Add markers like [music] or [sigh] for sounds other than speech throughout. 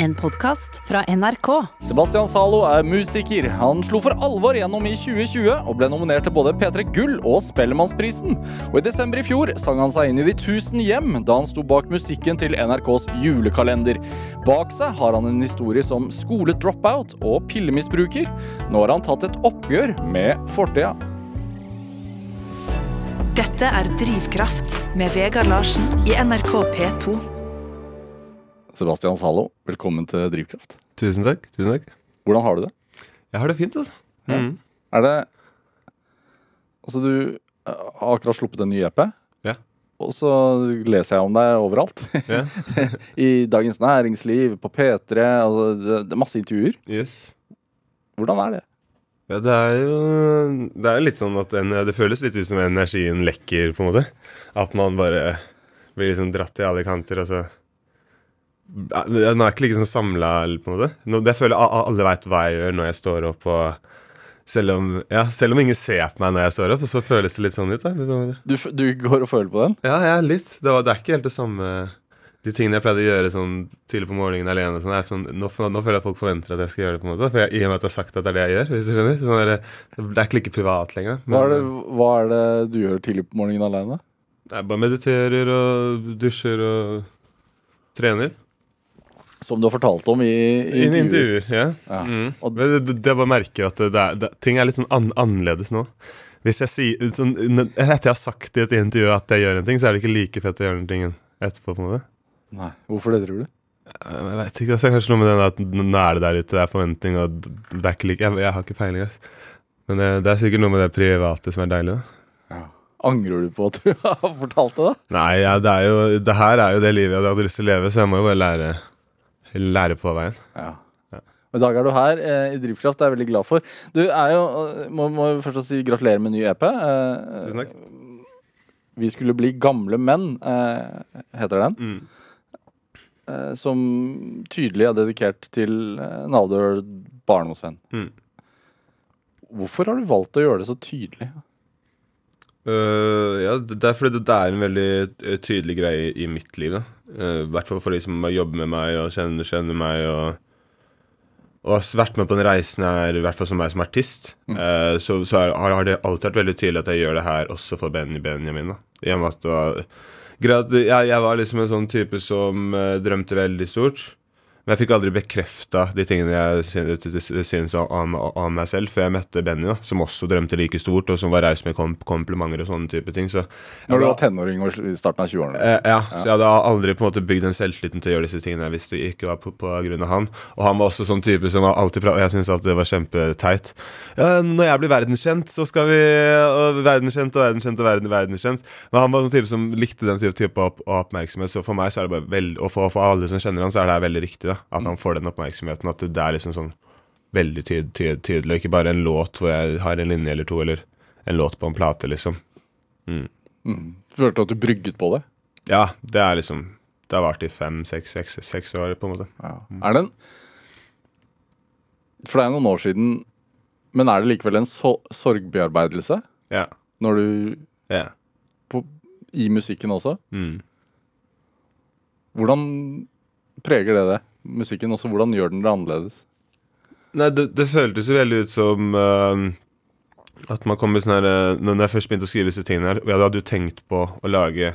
En podkast fra NRK. Sebastian Zalo er musiker. Han slo for alvor gjennom i 2020 og ble nominert til både P3 Gull og Spellemannsprisen. Og i desember i fjor sang han seg inn i de tusen hjem da han sto bak musikken til NRKs julekalender. Bak seg har han en historie som skoledropout og pillemisbruker. Nå har han tatt et oppgjør med fortida. Dette er Drivkraft med Vegard Larsen i NRK P2. Sebastian Zalo, velkommen til Drivkraft. Tusen takk. tusen takk Hvordan har du det? Jeg har det fint, altså. Mm. Er det Altså, du har akkurat sluppet en ny EP. Ja. Og så leser jeg om deg overalt. Ja. [laughs] I Dagens Næringsliv, på P3. Altså, det, det er masse intervjuer. Yes. Hvordan er det? Ja, det er jo Det er litt sånn at en, det føles litt ut som energien lekker, på en måte. At man bare blir liksom dratt i alle kanter, og så Man er ikke like sånn samla, på en måte. Jeg føler alle veit hva jeg gjør når jeg står opp, og selv om, ja, selv om ingen ser på meg når jeg står opp, så føles det litt sånn ut. Du, du går og føler på den? Ja, ja, litt. Det, var, det er ikke helt det samme De tingene jeg pleide å gjøre sånn tidlig på morgenen alene, sånn, sånn, nå, nå føler jeg at folk forventer at jeg skal gjøre det. på en måte For jeg, I og med at jeg har sagt at det er det jeg gjør. hvis du skjønner sånn der, Det er ikke like privat lenger. Hva er, det, hva er det du gjør tidlig på morgenen alene? Jeg bare mediterer og dusjer og trener. Som du har fortalt om i, i intervjuer. intervjuer. ja. Ja. Mm. Men det, det, det jeg bare merker at det, det, er- det, ting er litt sånn an, annerledes nå. Hvis jeg sier sånn, Etter jeg har sagt i et intervju at jeg gjør en ting, så er det ikke like fett å gjøre den tingen etterpå. på en måte Nei. Hvorfor det, tror du? Jeg vet ikke, altså, Kanskje noe med den at nå er det der ute, det er forventning, og det er ikke like Jeg, jeg har ikke peiling. Altså. Men det, det er sikkert noe med det private som er deilig. da Angrer du på at du [laughs] har fortalt det? da? Nei, ja, det er jo Det her er jo det livet jeg hadde lyst til å leve, så jeg må jo bare lære, lære på veien. Ja. Og I dag er du her eh, i Drivkraft, det er jeg veldig glad for. Du er jo, eh, må, må først si gratulerer med ny EP. Eh, Tusen takk. Vi skulle bli gamle menn, eh, heter den. Mm. Eh, som tydelig er dedikert til eh, en avdød barndomsvenn. Mm. Hvorfor har du valgt å gjøre det så tydelig? Uh, ja, det er fordi det, det er en veldig tydelig greie i mitt liv. da. Øh, I hvert fall for de som jobber med meg og kjenner, kjenner meg. og og har vært med på den reisen her, i hvert fall som meg som artist, eh, så, så er- har, har det alltid vært veldig tydelig at jeg gjør det her også for Benny Benjamin. da. Var, greit, jeg, jeg var liksom en sånn type som eh, drømte veldig stort. Men jeg fikk aldri bekrefta de tingene jeg synes om, om meg selv, før jeg møtte Benny, da, som også drømte like stort, og som var raus med kom komplimenter og sånne type ting. Så Når du var tenåring og i starten av 20-årene? Eh, ja, så jeg hadde aldri på en måte bygd den selvtilliten til å gjøre disse tingene hvis det ikke var på, på grunn av han. Og han var også sånn type som var alltid pra- Jeg syns alltid det var kjempeteit. Ja, når jeg blir verdenskjent, så skal vi og Verdenskjent og verdenskjent og verden, verdenskjent. Men han var sånn type som likte den type, type opp, oppmerksomhet. Så for meg så er det bare veld, Og for, for alle som kjenner han, så er det veldig riktig. da At han får den oppmerksomheten. At det er liksom sånn veldig tyd, tyd, tydelig. Ikke bare en låt hvor jeg har en linje eller to, eller en låt på en plate, liksom. Mm. Følte du at du brygget på det? Ja, det er liksom Det har vart i fem, seks, seks, seks år, på en måte. Ja. Er det en For det er noen år siden, men er det likevel en so sorgbearbeidelse Ja. når du ja. på, I musikken også? Mm. Hvordan preger det det? Musikken også, hvordan gjør den det annerledes? Nei, det, det føltes jo veldig ut som uh, at man kom med sånn her eh, Når jeg først begynte å skrive disse tingene her, og jeg hadde jo tenkt på å lage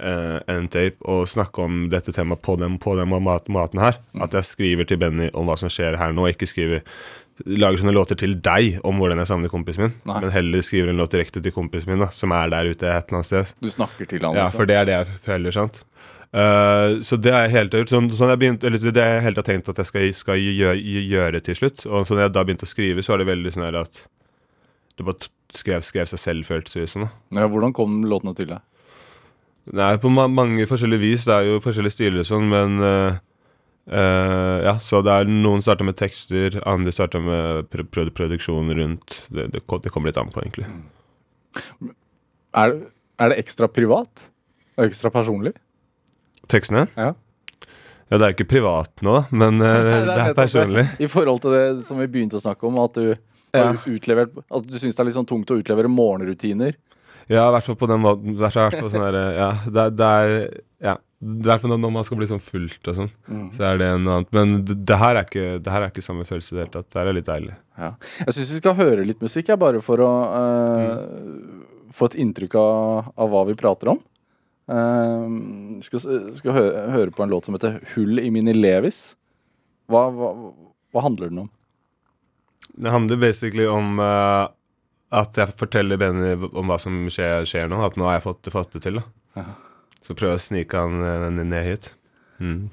uh, en tape og snakke om dette temaet på den, på den mat, maten her. At jeg skriver til Benny om hva som skjer her nå, og ikke skriver Lager sånne låter til deg om hvordan jeg savner kompisen min, Nei. men heller skriver en låt direkte til kompisen min, da, som er der ute et eller annet sted. Du snakker til han? Ja, for det er det jeg føler, sant. Eh, så det har jeg helt gjort. Sånn, sånn tenkt at jeg skal, skal gjøre, gjøre til slutt. Og så når jeg da begynte å skrive, så var det veldig sånn at det bare skrev, skrev seg selv, føltes det som. Sånn, Ja, hvordan kom låtene til deg? Er på ma mange forskjellige vis. Det er jo forskjellige stiler og sånn, men uh, uh, Ja, så det er noen starter med tekster, andre starter med pr pr produksjon rundt. Det, det, det kommer litt an på, egentlig. Er, er det ekstra privat? Og ekstra personlig? Tekstene? Ja. Ja, det er jo ikke privat nå, men [laughs] eh, det er personlig. I forhold til det som vi begynte å snakke om, at du Ja. utlevert At du syns det er litt sånn tungt å utlevere morgenrutiner. Ja, i hvert fall på den måten. Det er i hvert fall sånn der, ja, det, er- det er Ja. Det er når man skal bli sånn fullt og sånn, Mm. så er det noe annet. Men det, det, her er ikke, det her er ikke samme følelse i det hele tatt. Det her er litt deilig. Ja. Jeg syns vi skal høre litt musikk, jeg, bare for å eh, få et inntrykk av, av hva vi prater om. Uh, skal skal høre, høre på en låt som heter 'Hull i mine levis'. Hva, hva, hva handler den om? Det handler basically om uh, at jeg forteller Benny om hva som skjer, skjer nå. At nå har jeg fått, fått det til. Ja. Så prøver jeg å snike han eh, ned hit. Mm.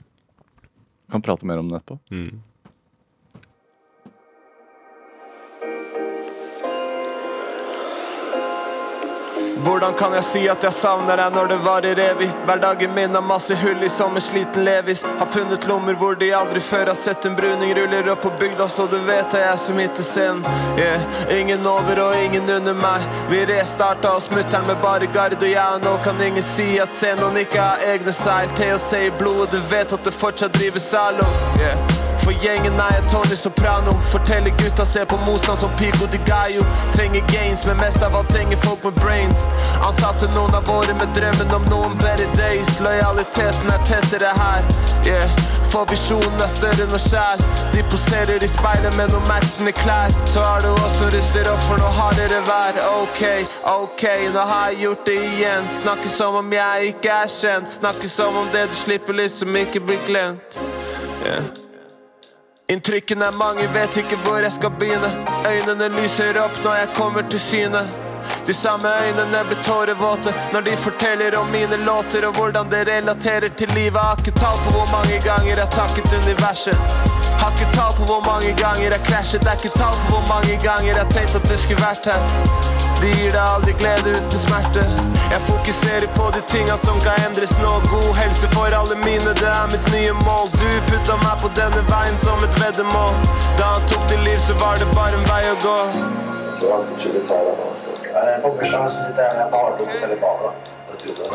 Kan prate mer om det etterpå. Mm. Hvordan kan jeg si at jeg savner deg når det varer evig? Hverdagen min har masse hull i som en sliten levis. Har funnet lommer hvor de aldri før har sett en bruning. Ruller opp på bygda, så du vet det er jeg som hitter scenen. Yeah. Ingen over og ingen under meg. Vi restarta oss mutter'n med bare gard, og jeg og nå kan ingen si at scenen ikke har egne seil. THC i blodet, du vet at det fortsatt drives Zalo. Yeah. For gjengen er jeg Tony Soprano. Forteller gutta ser på motstand som Pico de Gallo. Trenger gains, men mest av alt trenger folk med brains. Ansatte noen av våre med drømmen om noen better days. Lojaliteten er tettere her. Yeah. For visjonen er større enn oss skjære. De poserer i speilet med noen matchende klær. Så har du oss som ruster opp for noe hardere vær. Ok, ok, nå har jeg gjort det igjen. Snakker som om jeg ikke er kjent. Snakker som om det du slipper liksom ikke blir glemt. Yeah. Inntrykkene er mange, vet ikke hvor jeg skal begynne. Øynene lyser opp når jeg kommer til syne. De samme øynene blir tårevåte når de forteller om mine låter og hvordan det relaterer til livet. Har ikke tall på hvor mange ganger jeg takket universet. Har ikke tall på hvor mange ganger jeg krasjet. Det er ikke tall på hvor mange ganger jeg tenkte at du skulle vært her. De gir deg aldri glede uten smerte. Jeg fokuserer på de tinga som kan endres nå. God helse for alle mine, det er mitt nye mål. Du putta meg på denne veien som et veddemål. Da han tok til liv, så var det bare en vei å gå. På bursdagen så sitter jeg på hardrock på telefonen. da. Det sitter.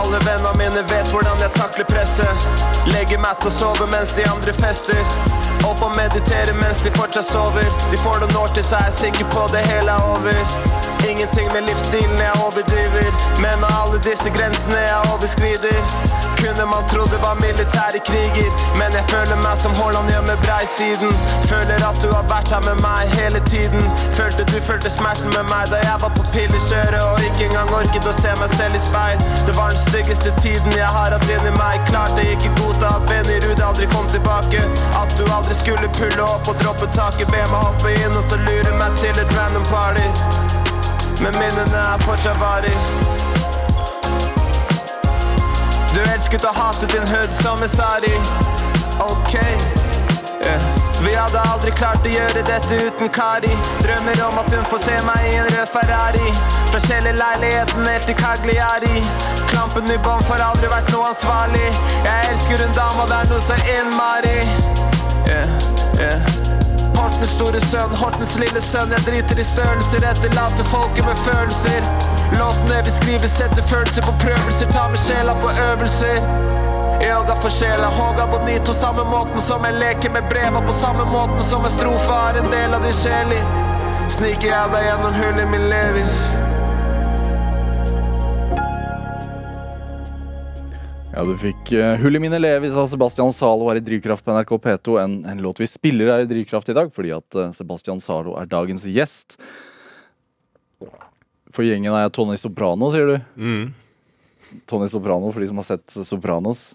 Alle vennene mine vet hvordan jeg takler presset. Legger meg til å sove mens de andre fester. Opp og mediterer mens de fortsatt sover. De får noen år til, så er jeg sikker på det hele er over. Ingenting med livsstilen jeg overdriver. Men med alle disse grensene jeg overskrider. Kunne man tro det var militære kriger. Men jeg føler meg som Haaland gjør med breisiden. Føler at du har vært her med meg hele tiden. Følte du følte smerten med meg da jeg var på pillekjøret og ikke engang orket å se meg selv i speil. Det var den styggeste tiden jeg har hatt inni meg. Klarte ikke godta at Benny Ruud aldri kom tilbake. At du aldri skulle pulle opp og droppe taket. Be meg hoppe inn og så lure meg til et random party. Men minnene er fortsatt varig. Du elsket og hatet din hud som sari. Ok. Yeah. Vi hadde aldri klart å gjøre dette uten Kari. Drømmer om at hun får se meg i en rød Ferrari. Fra kjellerleiligheten helt til Cagliari. Klampen i bånn får aldri vært noe ansvarlig. Jeg elsker en dama, det er noe så innmari. Yeah, yeah. Hortens store sønn, Hortens lille sønn. Jeg driter i størrelser, etterlater folket med følelser. Låtene vi skriver, setter følelser på prøvelser. Tar med sjela på øvelser. Yoga for sjela, Håga bonito, samme måten som jeg leker med breva. På samme måten som en strofe er en del av din sjel i. Sniker jeg deg gjennom hullet min levis. Ja, du fikk uh, 'Hull i mine levis' av Sebastian Zalo her i Drivkraft på NRK P2. En, en låt vi spiller her i Drivkraft i dag, fordi at uh, Sebastian Zalo er dagens gjest. For gjengen er Tony Soprano, sier du. Mm. Tony Soprano, for de som har sett Sopranos.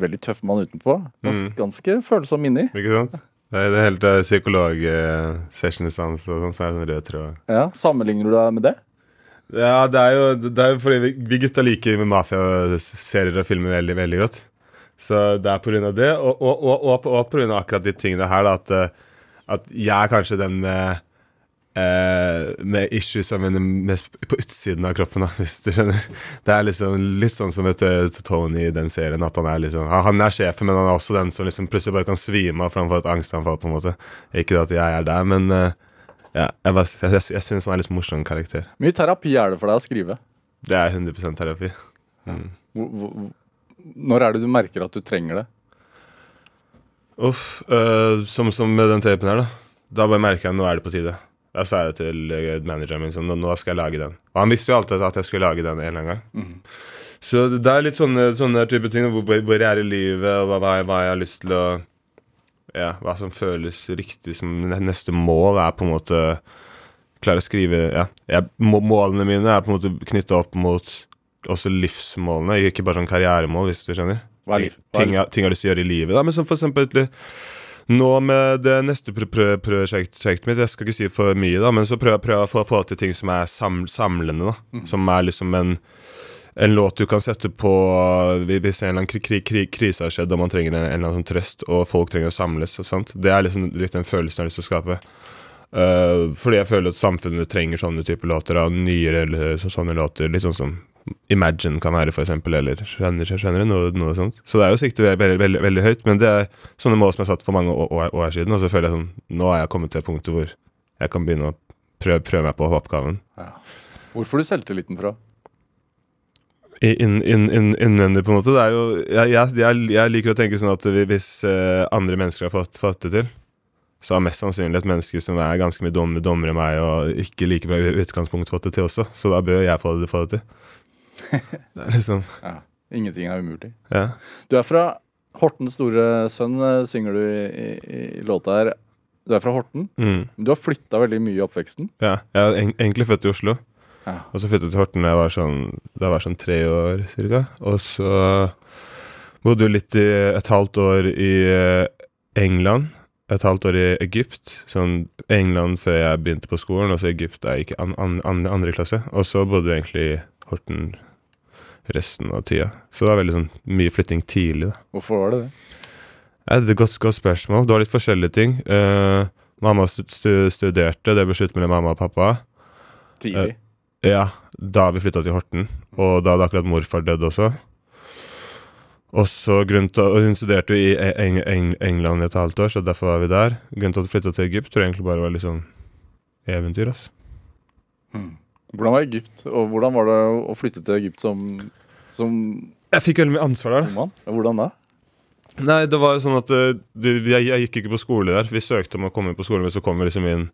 Veldig tøff mann utenpå. Ganske, Mm. ganske følsom inni. Ikke sant? Det er det hele psykolog-sessionen hans, og sånn, så er det en rød tråd. Ja, Sammenligner du deg med det? Ja, det er jo, det er jo fordi vi, vi gutta liker mafiaserier og filmer veldig, veldig godt. Så det er av det, og, og, og, og, og av akkurat de tingene her, da, at, eh, at jeg er kanskje den med Uh, med issues jeg mener, mest på utsiden av kroppen, da, [laughs] hvis du skjønner. Det er liksom litt sånn som vet, Tony i den serien. At han er liksom Han er sjefen, men han er også den som liksom plutselig bare kan svime av framfor et angstanfall. på en måte Ikke at jeg er der, men eh, ja, jeg, bare, jeg, jeg, jeg syns han er litt morsom karakter. Mye terapi er det for deg å skrive. Det er 100% terapi. Hvor, hvor, når er det du merker at du trenger det? Uff. øh, som, som med den tapen her, da. da bare merker jeg at nå er det på tide. Da sa jeg til eh, manageren min sånn, nå, skal jeg lage den. Og han visste jo alltid at jeg skulle lage den en eller annen gang. Så det, det er litt sånne, sånne type ting. Hvor, hvor jeg er i livet, og hva, jeg, hva jeg har lyst til å Ja, hva som føles riktig som neste mål, er på en måte Klare å skrive Ja. Jeg, målene mine er på en måte knytta opp mot også livsmålene, ikke bare sånn karrieremål, hvis du skjønner. Hva er liv? Hva er Ting, jeg, ting jeg har lyst til å gjøre i livet. Da. Men som for eksempel nå med det neste prosjektet mitt, jeg skal ikke si for mye, da, men så prøver jeg å få, få til ting som er sam, samlende. da Mm. Som er liksom en, en låt du kan sette på hvis en eller annen kri, kri, kri, krise har skjedd og man trenger en, eller annen trøst, og folk trenger å samles. Det er liksom litt den følelsen jeg har lyst til å skape. Uh, fordi jeg føler at samfunnet trenger sånne typer låter. Og nyere eller så, sånne låter. Litt sånn som Imagine kan være, for eksempel, eller skjønner, skjønner noe, noe sånt. Så det er jo siktet veldig, veldig, veldig, høyt, men det er sånne mål som jeg satt for mange år, år, siden, og så føler jeg sånn Nå er jeg kommet til et punkt hvor jeg kan begynne å prøve, prøve meg på oppgaven. Hvor får du selvtilliten fra? Innvendig, på en måte. Jo jeg, jeg, jeg, liker å tenke sånn at hvis eh, andre mennesker har fått, fått det til, så har mest sannsynlig et menneske som er ganske mye dommere dummere enn meg og ikke like bra i utgangspunkt, fått det til også. Så da bør jeg få det, få det til. [laughs] Det er liksom Ja. Ingenting er umulig. Ja. Du er fra Hortens store sønn, eh, synger du i, i, i låta her. Du er fra Horten. Mm. Du har flytta veldig mye i oppveksten. ja. Jeg er egentlig født i Oslo. Ja. Og så flyttet jeg til Horten da jeg var sånn, jeg var sånn tre år cirka. Og så bodde jeg litt i et halvt år i eh, England. Et halvt år i Egypt. Sånn England før jeg begynte på skolen, og så Egypt da jeg gikk i an, an, an, andre klasse. Og så bodde jeg egentlig i Horten resten av tida. Så det var veldig sånn mye flytting tidlig, da. Hvorfor var det det? Ja, det er et godt, godt spørsmål. Det var litt forskjellige ting. Uh, mamma stu, stu, studerte, det ble slutt mellom mamma og pappa. Tidlig. Ja, da vi flytta til Horten, og da hadde akkurat morfar dødd også. Og så til, Hun studerte jo i Eng, Eng, England i et halvt år, så derfor var vi der. Grunnen til at vi flytta til Egypt, tror jeg egentlig bare var litt sånn eventyr. altså. Hmm. Hvordan var Egypt, og hvordan var det å flytte til Egypt som, som Jeg fikk veldig mye ansvar der. mann? Hvordan da? Nei, det var jo sånn at eh, jeg, jeg gikk ikke på skole der. Vi søkte om å komme inn på skolen, men så kom vi liksom inn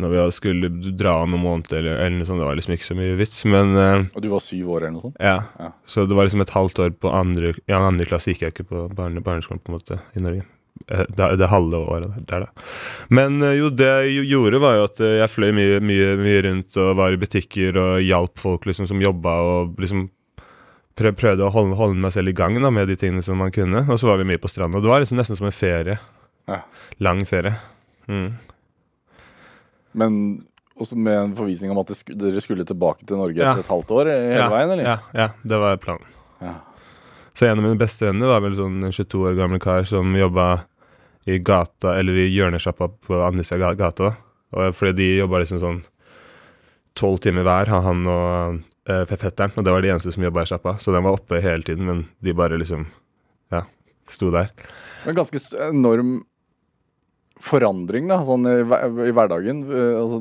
når vi skulle dra om noen måneder, eller, eller noe sånt. Det var liksom ikke så mye vits, men uh, Og du var syv år eller noe sånt? Ja. Ja. Så det var liksom et halvt år på andre I andre klasse gikk jeg ikke på barne, barneskolen på en måte i Norge. Eh, Det, det halve året der, da. Men eh, jo, det jeg gjorde, var jo at jeg fløy mye, mye, mye rundt og var i butikker og hjalp folk liksom som jobba og liksom prøvde å holde, holde meg selv i gang da, med de tingene som man kunne. Og så var vi mye på stranda. Det var liksom nesten som en ferie. Ja. Lang ferie. Mm. Men også med en forvisning om at dere skulle tilbake til Norge etter et halvt år eh, hele veien, eller? Ja, ja, det var planen. Ja. Så en av mine beste venner var vel sånn en 22 år gammel kar som jobba i gata, eller i hjørnesjappa på andre sida av gata. Og fordi de jobba liksom sånn tolv timer hver, han- han og øh, fetteren. Og det var de eneste som jobba i sjappa. Så den var oppe hele tiden, men de bare liksom ja, sto der. Men ganske enorm forandring, da, sånn i, i hverdagen. eh, Altså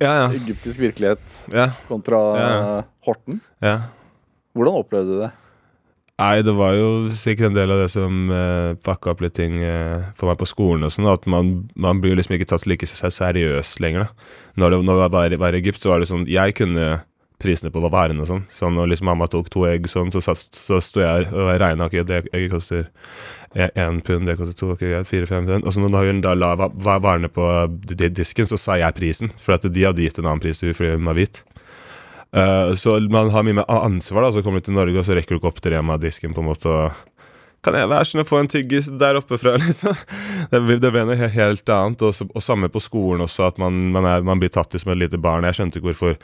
Ja, ja. egyptisk virkelighet Ja, kontra Ja. Horten. ja. Hvordan opplevde du det? Nei, det var jo sikkert en del av det som uh, fucka opp litt ting eh, for meg på skolen og sånn. At man, man blir liksom ikke tatt like se- seriøst lenger, da. Når det, når det var, var i Egypt, så var det sånn Jeg kunne prisene på varene og sånn. Så når liksom mamma tok to egg sånn, så, så sto jeg og regna ikke det egget koster én pund, det koster to, ok, fire-fem pund. Og så når hun da la va- va- varene på disken, så sa jeg prisen. For at de hadde gitt en annen pris til henne fordi hun var hvit. Eh, så man har mye mer ansvar, da. Så kommer du til Norge, og så rekker du ikke opp til Rema-disken på en måte. og kan jeg være sånn å få en tyggis der oppe fra, [laughs] liksom? Det blir, det blir noe helt annet. Og, så- og samme på skolen også, at man, man, er, man blir tatt i som et lite barn. Jeg skjønte ikke hvorfor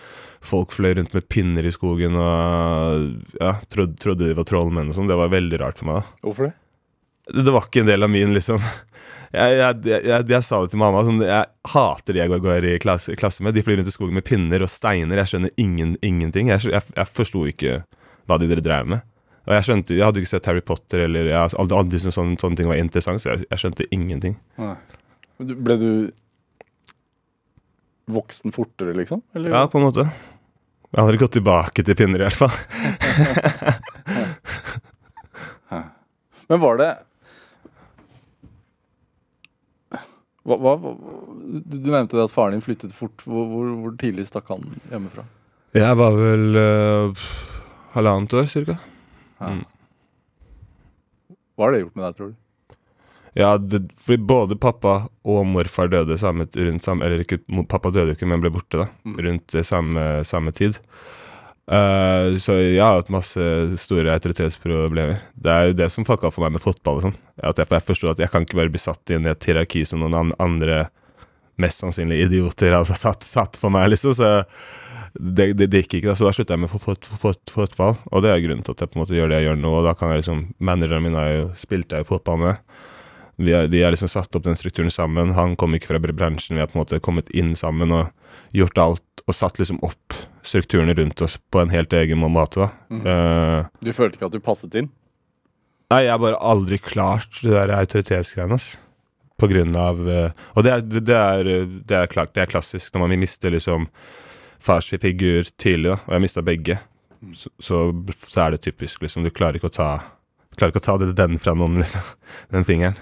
folk fløy rundt med pinner i skogen og ja, trodde, trodde de var trollmenn og sånn. Det var veldig rart for meg. Hvorfor det? Det, var ikke en del av min, liksom. Jeg, jeg, jeg, jeg, sa det til mamma. Sånn, jeg hater de jeg går, i klasse, klasse med. De flyr rundt i skogen med pinner og steiner. Jeg skjønner ingen, ingenting. Jeg, jeg, jeg forsto ikke hva de dere drev med. Og jeg skjønte, jeg hadde ikke sett Harry Potter eller jeg aldri, aldri syntes sånne, sånne ting var interessant, så jeg, jeg skjønte ingenting. Nei. Ble du voksen fortere, liksom? Eller? Ja, på en måte. Jeg hadde gått tilbake til pinner, i hvert fall. [laughs] Men var det Hva, hva, du, nevnte at faren din flyttet fort. Hvor, hvor, hvor tidlig stakk han hjemmefra? Jeg var vel uh, halvannet år, cirka. Ja. Mm. Hva har det gjort med deg, tror du? Ja, det, fordi både pappa og morfar døde samme, rundt samme Eller ikke, pappa døde jo ikke, men ble borte, da. Mm. Rundt samme, samme tid. Eh, så jeg har hatt masse store autoritetsproblemer. Det er jo det som fucka for meg med fotball. og sånn. At jeg, jeg forsto at jeg kan ikke bare bli satt inn i et hierarki som noen an andre mest sannsynlig idioter har satt, satt for meg, liksom. Så det, det, det gikk ikke. da, Så da slutta jeg med fot, fot, fot, fotball. Og det er grunnen til at jeg på en måte gjør det jeg gjør nå. Og da kan jeg liksom Manageren min har jo spilt jeg jo fotball med. Vi har liksom satt opp den strukturen sammen. Han kom ikke fra bransjen. Vi har på en måte kommet inn sammen og gjort alt og satt liksom opp strukturene rundt oss på en helt egen må- måte. Mhm. Eh, Du følte ikke at du passet inn? nei, jeg har bare aldri klart det der autoritetsgreiene. På grunn av uh, Og det er, det, er, det, er klart, det er klassisk når man mister liksom farsfigur tidlig, da, og jeg mista begge. Så, så, så er det typisk, liksom. Du klarer ikke å ta Klarer ikke å ta det, den fra noen, liksom. [laughs] Den fingeren.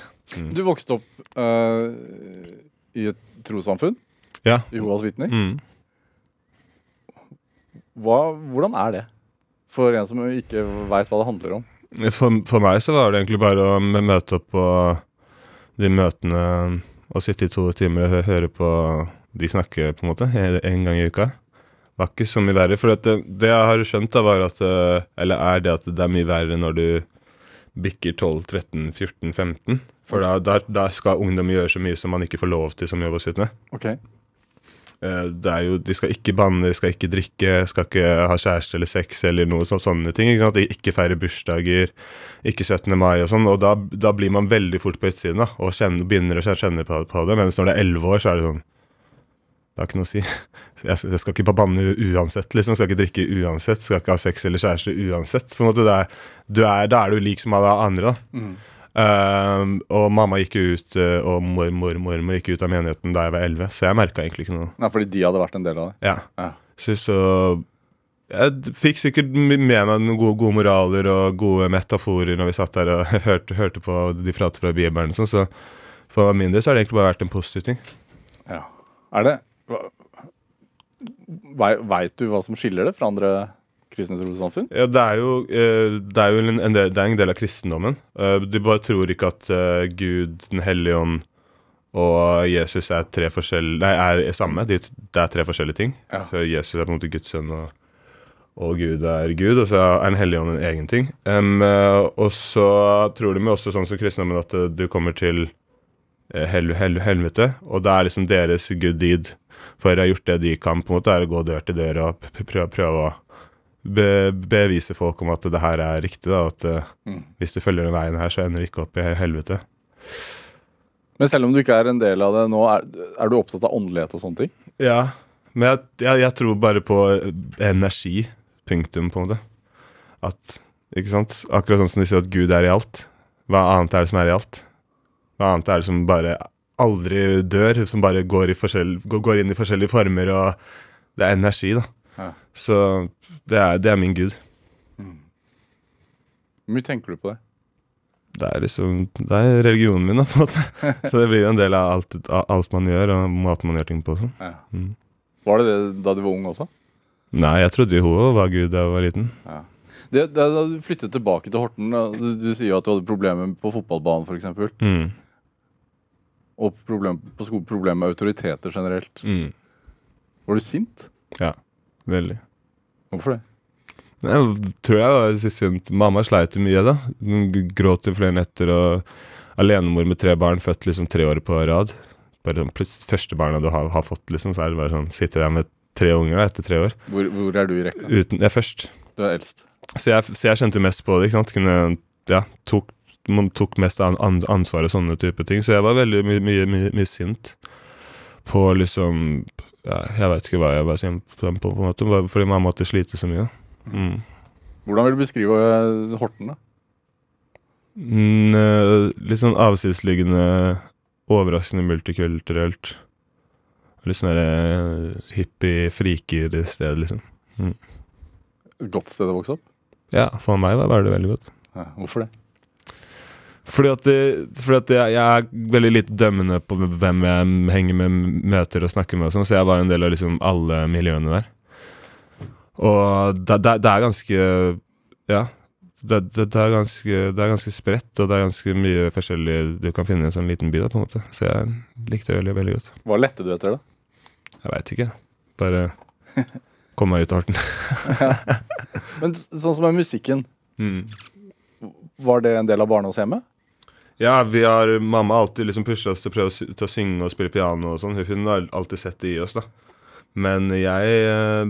Du vokste opp uh, i et trossamfunn, Ja. Jehovas vitner. Mm. Hvordan er det? For en som ikke veit hva det handler om. For, for meg så var det egentlig bare å møte opp på de møtene og sitte i to timer og høre på de snakke, på en måte, en gang i uka. Var ikke så mye verre. For det, det jeg har skjønt, da, var at eh, Eller er det at det er mye verre når du bikker 12, 13, 14, 15. For da, da, da skal ungdom gjøre så mye som man ikke får lov til som Jehovas vitne. Eh, Det er jo, de skal ikke banne, de skal ikke drikke, skal ikke ha kjæreste eller sex eller noe så, sånne ting. Ikke, sant? Ikke feire bursdager, ikke 17. mai og sånn. Og da, da blir man veldig fort på utsiden da, og kjenner, begynner å kjenne- på, på det. Mens når det er 11 år, så er det sånn Det har ikke noe å si. [laughs] Jeg, jeg skal ikke banne uansett, liksom. Skal ikke drikke uansett. Skal ikke ha sex eller kjæreste uansett. På en måte, er, er, da er du lik som alle andre, da. Mm. Um, og mamma gikk ut, uh, og mormor mormor gikk ut av menigheten da jeg var 11, så jeg merka egentlig ikke noe. Ja, fordi de hadde vært en del av det. Ja. Ja. Så, så jeg fikk sikkert med meg noen gode, gode moraler og gode metaforer når vi satt der og [laughs] hørte, hørte på de prater fra Bibelen. Sånn, så for min del så har det egentlig bare vært en positiv ting. Ja. Er det Veit du hva som skiller det fra andre kristne trossamfunn? Ja, det er jo, eh, det er jo en, del, det er en del av kristendommen. De du bare tror ikke at eh, Gud, Den hellige ånd og Jesus er tre forskjellige Nei, er, samme. De, det er tre forskjellige ting. Ja. Så Jesus er på en måte Guds sønn, og, og Gud er Gud. Og så er Den hellige ånd en egen ting. Eh, og så tror de jo også sånn som kristendommen at eh, du kommer til eh, hel, hel, helvete, og det er liksom deres good deed for å ha gjort det de kan, på en måte, er å gå dør til dør og prøve å be, bevise folk om at det her er riktig. da, At eh, Mm. hvis du følger den veien her, så ender du ikke opp i helvete. Men selv om du ikke er en del av det nå, er, er du opptatt av åndelighet og sånne ting? Ja, men jeg, jeg, jeg tror bare på energi. Punktum, på en måte. At, ikke sant? Akkurat sånn som de sier at Gud er i alt. Hva annet er det som er i alt? Hva annet er det som bare aldri dør? Som bare går, i går, går inn i forskjellige former, og det er energi, da. Ja. Så det er, det er min gud. Hvor mye tenker du på det? Det er liksom Det er religionen min, da, på en måte. [laughs] Så det blir jo en del av alt, av alt man gjør, og måten man gjør ting på. Ja. Mm. Var det det da du var ung også? Nei, jeg trodde Jehova var Gud da jeg var liten. Det, det, da du flyttet tilbake til Horten, du, du sier jo at du hadde problemer på fotballbanen f.eks. Mm. Og problem, på skolen problemer med autoriteter generelt. Mm. Var du sint? Ja. Veldig. Hvorfor det? Jeg tror jeg var sint. Mamma sleit jo mye, da. Hun gråt i flere netter. Og alenemor med tre barn, født liksom tre år på rad. Bare sånn, første barna du har, har fått, liksom, så er det bare sånn Sitter der med tre unger da, etter tre år. Hvor, hvor er du i rekka? Uten, jeg er først. Du er eldst. Så jeg, så jeg kjente mest på det. ikke sant? Kunne, ja, tok, man tok mest an, an, ansvar og sånne type ting. Så jeg var veldig mye, mye, mye, mye sint på liksom Jeg veit ikke hva jeg var sint på, på, en måte, bare fordi mamma måtte slite så mye. Mm. Hvordan vil du beskrive eh, Horten, da? Mm, eh, litt sånn avsidesliggende, overraskende multikulturelt. Litt sånn derre hippie-friker-sted, liksom. Et godt sted å vokse opp? Ja, for meg var var det veldig godt. Ja, hvorfor det? Fordi at, fordi at jeg, jeg er veldig lite dømmende på hvem jeg henger med, møter og snakker med, og sånn, så jeg var en del av liksom alle miljøene der. Og det, det, det er ganske Ja. Det, det, er ganske, det er ganske spredt, og det er ganske mye forskjellig du kan finne i en sånn liten by. da, på en måte. Så jeg likte det veldig, veldig godt. Hva lette du etter, da? Jeg veit ikke. Bare komme meg ut av arten. [laughs] Men sånn som er musikken, Mm. var det en del av barndomshjemmet? Ja, vi har, mamma har alltid liksom pusha oss til å prøve å synge og spille piano og sånn. Hun har alltid sett det i oss, da. Men jeg, eh,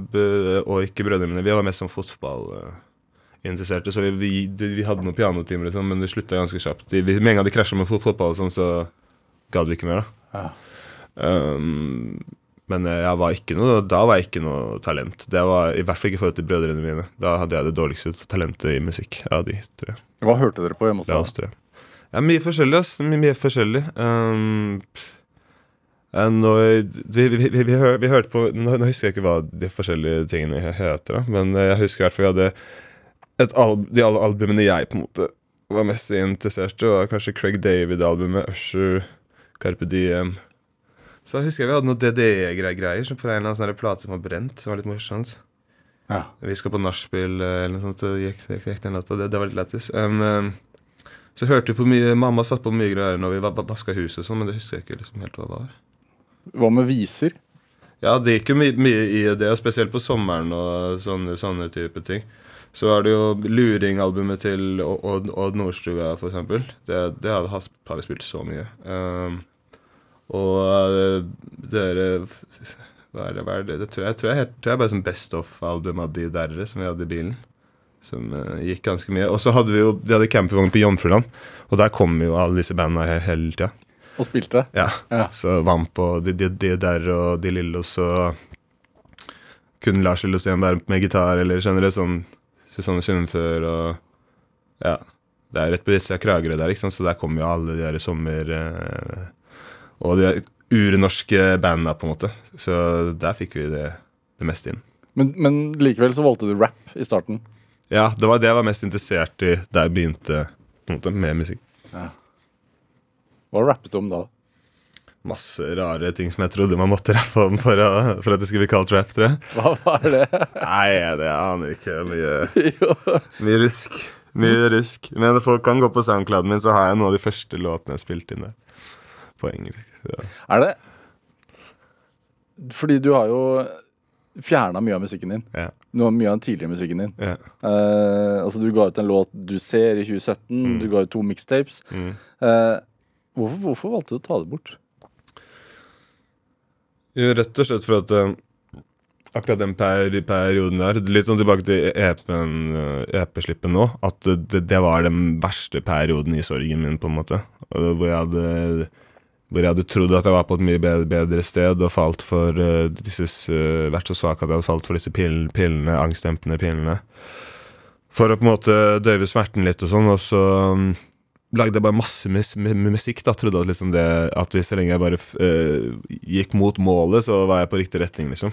og ikke brødrene mine, vi var mest sånn fotballinteresserte. Så vi, vi, vi hadde noen pianotimer, liksom, men det slutta ganske kjapt. De- vi- Med en gang de krasja med fotball, og sånn, så gadd vi ikke mer, da. Ja. Um, men eh, var noe, da var jeg ikke noe talent. Det var I hvert fall ikke i forhold til brødrene mine. Da hadde jeg det dårligste talentet i musikk av de tre. Hva hørte dere på hjemme hos deg? Ja, mye forskjellig, ass. Mye, forskjellig. Um, når, nå, vi, vi, vi, vi, hør, vi hørte på nå, nå husker jeg ikke hva de forskjellige tingene heter, da, men eh, jeg husker i hvert fall jeg hadde et al De alle albumene jeg på en måte var mest interessert i, var kanskje Craig David-albumet, Usher, Carpe Diem. Så jeg husker jeg vi hadde noe DDE-greier som for en eller annen sånn plate som var brent. Som var litt morsomt. Ja. Vi skal på nachspiel eh, eller noe sånt. Det, Gikk, gikk, gikk den natta. Det, det var litt lættis. Um, um, så hørte vi på mye Mamma satt på mye greier når vi va- va- vaska huset sånn, men det husker jeg ikke liksom helt hva det var. Hva med viser? Ja, det gikk jo mye, mye i det, og spesielt på sommeren og sånne, sånne type ting. Så var det jo Luring-albumet til Odd, Odd Nordstuga, for eksempel. Det, det har, vi spilt så mye. Um, og uh, dere Hva er det? Hva er det? det tror jeg, tror jeg, tror jeg bare som Best of-album av de derre som vi hadde i bilen. Som uh, gikk ganske mye. Og så hadde vi jo De hadde campingvogn på Jomfruland, og der kom jo alle disse bandene he hele tida. Og spilte? Ja. Ja. Så Vamp og de, de, de der og De Lillos og kunne Lars Lillosten være med gitar, eller skjønner du, sånn Susanne Sundfør og Ja. Det er rett på disse Kragerø der, ikke sant, så der kommer jo alle de der sommer... Uh, og de urnorske bandene, på en måte. Så der fikk vi det, det meste inn. Men, men likevel så valgte du rap i starten. Ja, det var det jeg var mest interessert i da jeg begynte måte, med musikk. Hva rappet du om da? Masse rare ting som jeg trodde man måtte rappe om for, å, for at det skulle bli kalt rap, tror jeg. Hva var det? Nei, det jeg aner ikke. Mye, [laughs] mye rusk. Mye rusk. Men folk kan gå på soundclouden min, så har jeg noen av de første låtene jeg spilte inn der. På engelsk. Ja. Er det Fordi du har jo fjerna mye av musikken din. Yeah. Noe, mye av den tidligere musikken din. Yeah. Uh, altså Du ga ut en låt Du ser i 2017. Du ga ut to mixtapes. Mm. Uh, hvorfor, hvorfor valgte du å ta det bort? Jo, rett og slett for at uh, akkurat den per perioden der Litt sånn tilbake til EP-en, eh, EP-slippen nå. At det, det var den verste perioden i sorgen min, på en måte. Hvor jeg hadde hvor jeg hadde trodd at jeg var på et mye bedre, bedre sted og falt for uh, disse uh, vært så svak at jeg hadde falt for disse pill, pillene, angstdempende pillene. For å på en måte døyve smerten litt og sånn, og så um, lagde jeg bare masse mus musikk. da, Trodde at liksom det At hvis så lenge jeg bare uh, gikk mot målet, så var jeg på riktig retning, liksom.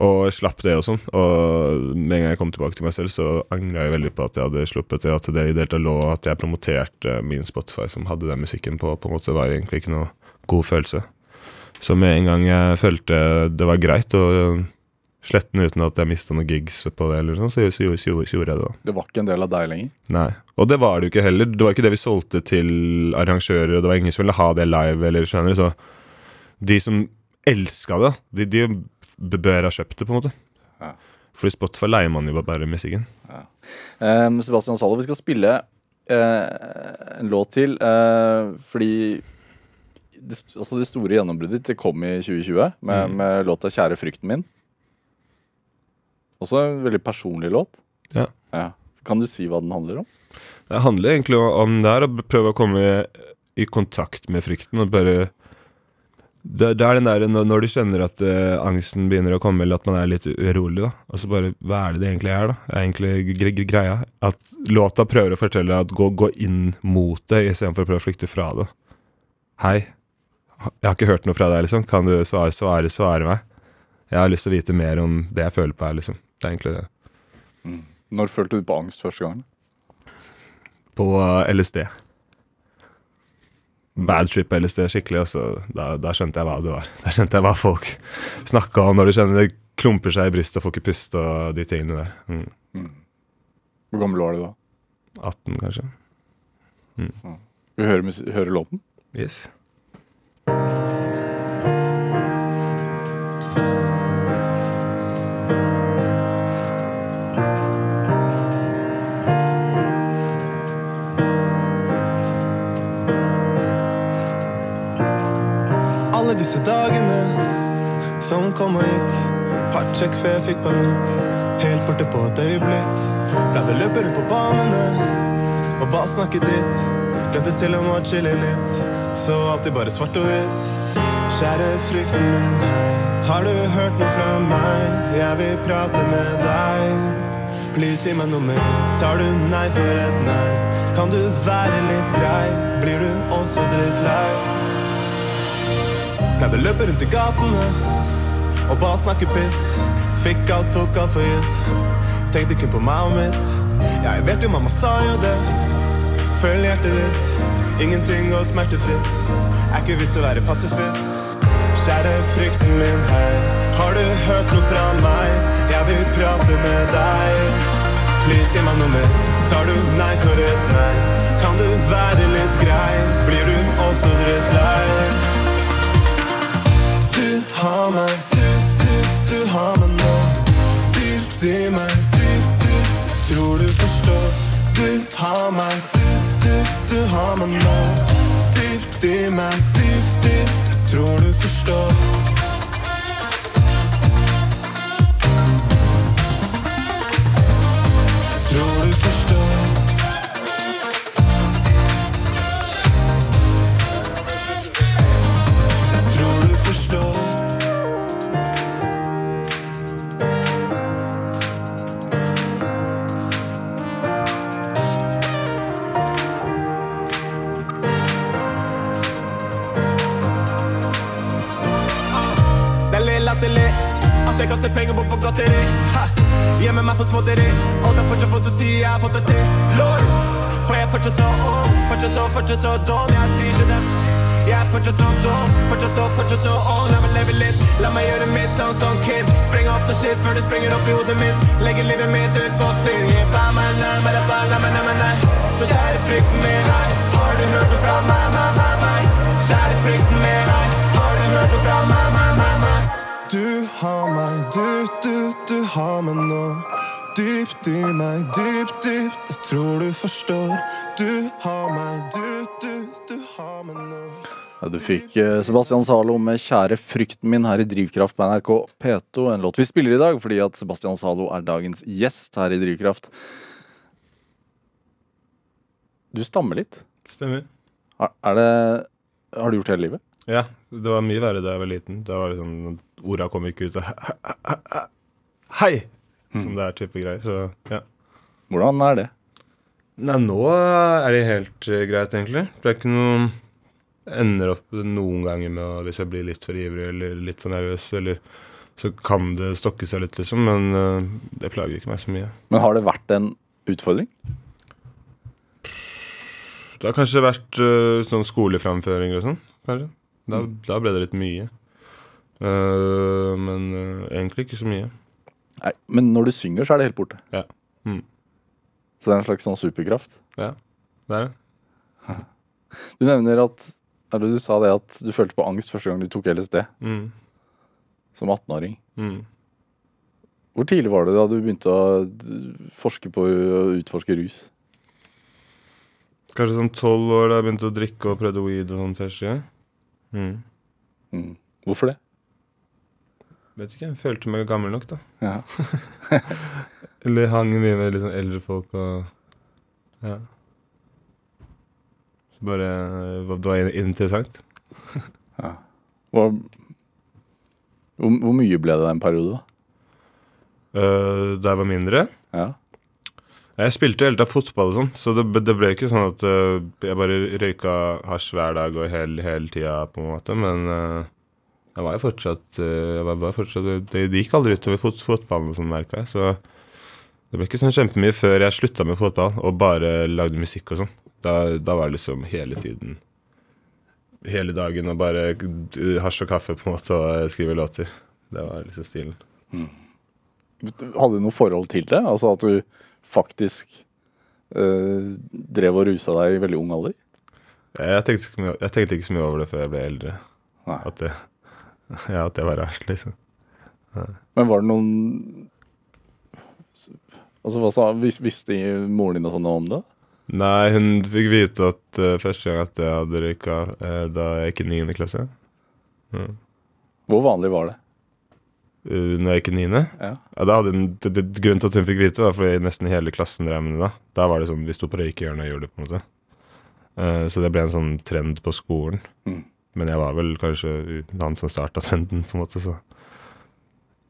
Og slapp det og sånn. Og med en gang jeg kom tilbake til meg selv, så angra jeg veldig på at jeg hadde sluppet det. At det i det lå at jeg promoterte min Spotify som hadde den musikken på, på en måte var egentlig ikke noe god følelse. Så med en gang jeg følte det var greit å slette den uten at jeg mista noen gigs på det, eller sånn, så, så, så, så, så gjorde jeg det. da. Det var ikke en del av deg lenger. Nei. Og det var det jo ikke heller. Det var ikke det vi solgte til arrangører, og det var ingen som ville ha det live, eller skjønner. Så de som elska det, de, de bør ha kjøpt det, på en måte. Ja. Fordi Spotify leier man jo bare musikken. Um, Sebastian Zalo, vi skal spille uh, en låt til. Uh, fordi det, altså det store gjennombruddet ditt det kom i 2020 med, Mm. med låta 'Kjære frykten min'. Også en veldig personlig låt. Ja. Kan du si hva den handler om? Det handler egentlig om det her, å prøve å komme i kontakt med frykten og bare det, det er den der når, du kjenner at uh, angsten begynner å komme, eller at man er litt urolig, da. Og så bare Hva er det det egentlig er, da? Er egentlig gre gre greia. At låta prøver å fortelle deg at gå, gå inn mot det istedenfor å prøve å flykte fra det. Hei. Jeg har ikke hørt noe fra deg, liksom. Kan du svare, svare, svare meg? Jeg har lyst til å vite mer om det jeg føler på her, liksom. Det er egentlig det. Når følte du på angst første gang? På uh, LSD. Bad trip LSD skikkelig, og så da, da skjønte jeg hva det var. Da skjønte jeg hva folk snakka om når du kjenner det klumper seg i brystet og får ikke puste og de tingene der. Mm. Hvor gammel var du da? 18, kanskje. Vi hører, hører låten? Yes. Disse dagene som kom og gikk. Partsjekk før jeg fikk panikk. Helt borte på et øyeblikk. Pleide å løpe rundt på banene og bare snakke dritt. Glemte til og med å chille litt. Så alltid bare svart og hvitt. Kjære frykten min, hei. Har du hørt noe fra meg? Jeg vil prate med deg. Please, gi meg noe mer. Tar du nei for et nei? Kan du være litt grei? Blir du også drittlei? Pleide det løper rundt i gatene og bare snakke piss. Fikk alt, tok alt for gitt. Tenkte kun på meg og mitt. Ja, jeg vet jo mamma sa jo det. Følg hjertet ditt. Ingenting går smertefritt. Er ikke vits å være pasifist. Kjære frykten min, hei. Har du hørt noe fra meg? Jeg vil prate med deg. Please, gi meg noe mer. Tar du nei for et nei? Kan du være litt grei? Fikk eh, Sebastian Zalo med 'Kjære frykten min' her i Drivkraft på NRK P2. En låt vi spiller i dag fordi at Sebastian Zalo er dagens gjest her i Drivkraft. Du stammer litt. Stemmer. Er det Har du gjort hele livet? Ja, det var mye verre da jeg var liten. Da var sånn Orda kom ikke ut. og Hei! Som det er type greier. Så ja. Hvordan er det? Nei, nå er det helt eh, greit, egentlig. Det er ikke noe Ender opp noen ganger med å Hvis jeg blir litt for ivrig eller litt for nervøs, eller så kan det stokke seg litt, liksom. Men uh, det plager ikke meg så mye. Men har det vært en utfordring? Det har kanskje vært uh, sånn skoleframføringer og sånn, kanskje. Da, da ble det litt mye. Uh, men egentlig ikke så mye. Nei, men når du synger, så er det helt borte. Ja. Mm. Så det er en slags sånn superkraft. Ja, det er det. [laughs] Du nevner at du sa det at du følte på angst første gang du tok LSD Mm. som 18-åring. Mm. Hvor tidlig var det da du begynte å forske på å utforske rus? Kanskje sånn tolv år da jeg begynte å drikke og prøvde weed og sånn første. Mm. Mm. Hvorfor det? Vet ikke, jeg følte meg gammel nok, da. Ja. [laughs] Eller hang mye med litt sånn eldre folk og Ja. Bare Det var interessant. Hvor, hvor, hvor mye ble det den perioden, da? Uh, da jeg var mindre Ja. Jeg spilte hele tida fotball og sånn, så det, det ble ikke sånn at uh, jeg bare røyka hasj hver dag og hele, hele tida, på en måte. Men uh, jeg var jo fortsatt, var, var fortsatt Det det gikk aldri utover fot, fotballen og sånn, merka jeg. Så det ble ikke sånn kjempemye før jeg slutta med fotball og bare lagde musikk og sånn. Da, da var det liksom hele tiden hele dagen og bare hasj og kaffe på en måte og skrive låter. Det var liksom stilen. Hadde du noe forhold til det? Altså at du faktisk øh, drev og rusa deg i veldig ung alder? Jeg tenkte, mye, jeg tenkte ikke så mye over det før jeg ble eldre. Nei. At det, [laughs] ja, at det var rart, liksom. Men var det noen Altså hva sa vis, Visste moren din og sånn om det? Nei, hun fikk vite at uh, første gang at jeg hadde røyka uh, da jeg gikk i 9. klasse. Hvor vanlig var det? Uh, når jeg gikk i 9. Ja. Ja, da hadde hun, det, det, grunnen til at hun fikk vite, var fordi nesten hele klassen drev med det da. Da var det sånn, vi sto på røykehjørnet og gjorde det, på en måte. Uh, så det ble en sånn trend på skolen. Mm. Men jeg var vel kanskje han som starta trenden, på en måte, så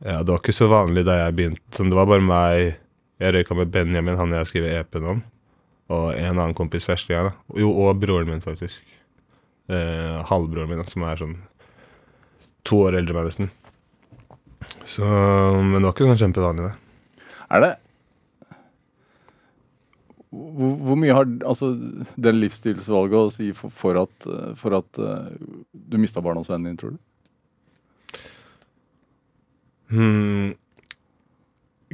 Ja, det var ikke så vanlig da jeg begynte. Sånn, det var bare meg Jeg røyka med Benjamin, han jeg har skrevet EP-en om, og en annen kompis verste gang. da. Jo, og broren min, faktisk. Eh, halvbroren min, da, som er sånn to år eldre enn meg, nesten. Så, men det var ikke sånn kjempevanlig, det. Er det hvor, hvor mye har altså, den livsstilsvalget å si for, for at, for at uh, du mista barndomsvennen din, tror du? Hmm.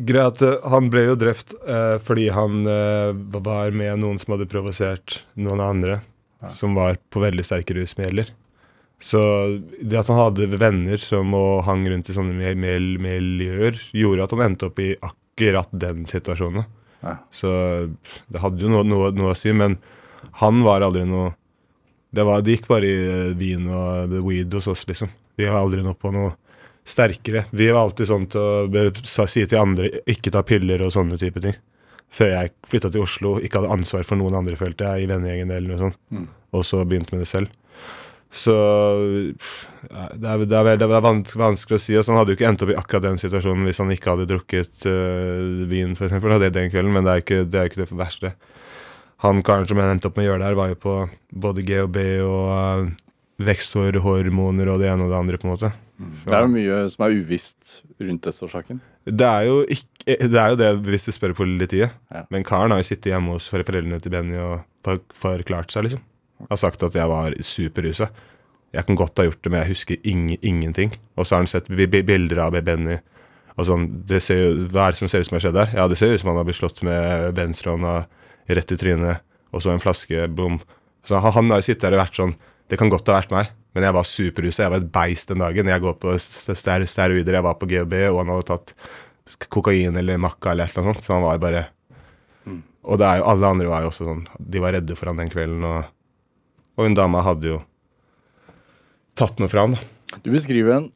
Greia at eh, han ble jo drept eh, fordi han eh, var med noen som hadde provosert noen andre, som var på veldig sterke rusmidler. Så det at han hadde venner som og hang rundt i sånne mil- mil- miljøer, gjorde at han endte opp i akkurat den situasjonen. Ja. Så det hadde jo noe, noe, noe å si, men han var aldri noe Det, var, det gikk bare i eh, vin og weed hos oss, liksom. Vi var aldri noe på noe sterkere. Vi var alltid sånn til å si til andre ikke ta piller og sånne type ting. Før jeg flytta til Oslo, ikke hadde ansvar for noen andre, følte jeg, i vennegjengen eller noe sånt. Mm. Og så begynte med det selv. Så det er, det er, det er vans vanskelig å si. Altså, han hadde jo ikke endt opp i akkurat den situasjonen hvis han ikke hadde drukket øh, vin, f.eks. Det den kvelden, men det er ikke det, er ikke det verste. Han karen som jeg endte opp med å gjøre det her, var jo på både GHB og øh, veksthormoner og det ene og det andre, på en måte. Det er jo mye som er uvisst rundt dødsårsaken. Det er jo, ikke, det, er jo det hvis du spør politiet. Ja. Men karen har jo sittet hjemme hos foreldrene til Benny og forklart seg, liksom. Har sagt at jeg var superrusa. Jeg kan godt ha gjort det, men jeg husker ing, ingenting. Og så har han sett bi- bi- bilder av Benny. Og sånn, det ser jo, Hva er det som ser ut som har skjedd der? Ja, det ser ut som han har blitt slått med venstrehånda rett i trynet, og så en flaske, bom. Så han, han har jo sittet der og vært sånn Det kan godt ha vært meg, men jeg var superrusa. Jeg var et beist den dagen. Jeg går på steroider, jeg var på GHB, og han hadde tatt kokain eller makka eller noe sånt. Så han var bare Og det er jo, alle andre var jo også sånn De var redde for han den kvelden, og, og hun dama hadde jo tatt noe fra han, da. Du beskriver en,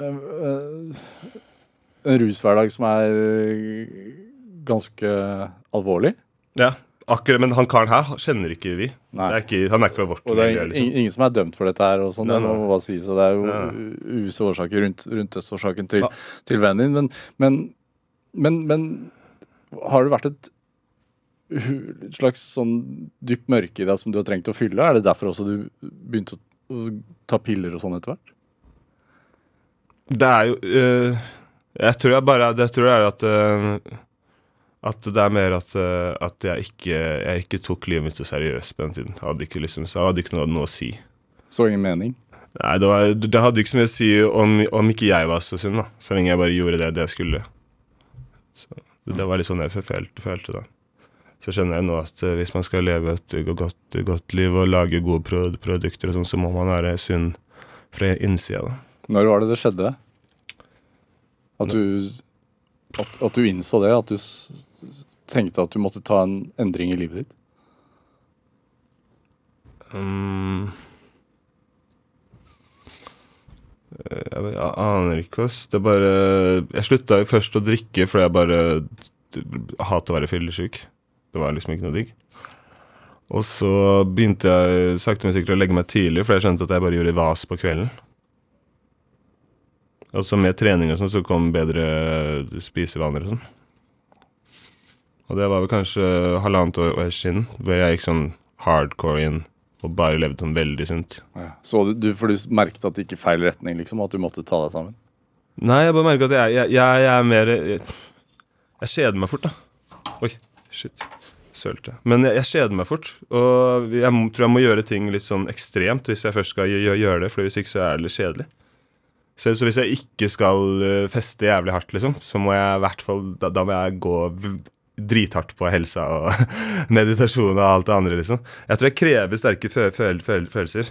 øh, en rushverdag som er ganske alvorlig. Ja, akkurat, Men han karen her kjenner ikke vi. Det er ikke, han er ikke fra vårt Og det er miljø, liksom. ingen som er dømt for dette her, og sånn, Nei, det må bare sies, og det er jo uvisse årsaker rundt, rundt dødsårsaken til, Ja. til vennen din. Men, men, men, men har det vært et slags sånn dypt mørke i deg som du har trengt å fylle? Er det derfor også du begynte å, å ta piller og sånn etter hvert? Det er jo øh, Jeg tror jeg bare Det tror jeg er at øh, At det er mer at, øh, at jeg, ikke, jeg ikke tok livet mitt så seriøst på den tiden. Jeg hadde ikke, liksom, så jeg hadde ikke noe, noe å si. Så ingen mening? Nei, det, var, det hadde ikke så mye å si om, om ikke jeg var så synd, da. Så lenge jeg bare gjorde det, det jeg skulle. Så det, det var litt sånn jeg følte, følte da. Så skjønner jeg nå at øh, hvis man skal leve et godt, godt liv og lage gode pro produkter og sånn, så må man være sunn fra innsida, da. Når var det det skjedde? At du, at, at du innså det? At du tenkte at du måtte ta en endring i livet ditt? Eh, Jeg, aner ikke, ass. Det er bare Jeg slutta først å drikke fordi jeg bare hater å være fyllesyk. Det var liksom ikke noe digg. Og så begynte jeg sakte, men sikkert å legge meg tidlig, for jeg skjønte at jeg bare gjorde vas på kvelden. Og så med trening og sånn, så kom bedre spisevaner og sånn. Og det var vel kanskje halvannet år år siden, hvor jeg gikk sånn hardcore inn og bare levde sånn veldig sunt. Så du, du, for du merket at det gikk i feil retning, liksom? At du måtte ta deg sammen? Nei, jeg bare merker at jeg, jeg, jeg, jeg er mer Jeg, jeg kjeder meg fort, da. Oi, shit. sølte. Men jeg, kjeder meg fort. Og jeg tror jeg må gjøre ting litt sånn ekstremt hvis jeg først skal gjøre det, for hvis ikke så er det litt kjedelig. Så, så hvis jeg ikke skal eh, feste jævlig hardt, liksom, så må jeg i hvert fall Da, da må jeg gå drithardt på helsa og [laughs] meditasjon og alt det andre, liksom. Jeg tror jeg krever sterke fø føl føl følelser.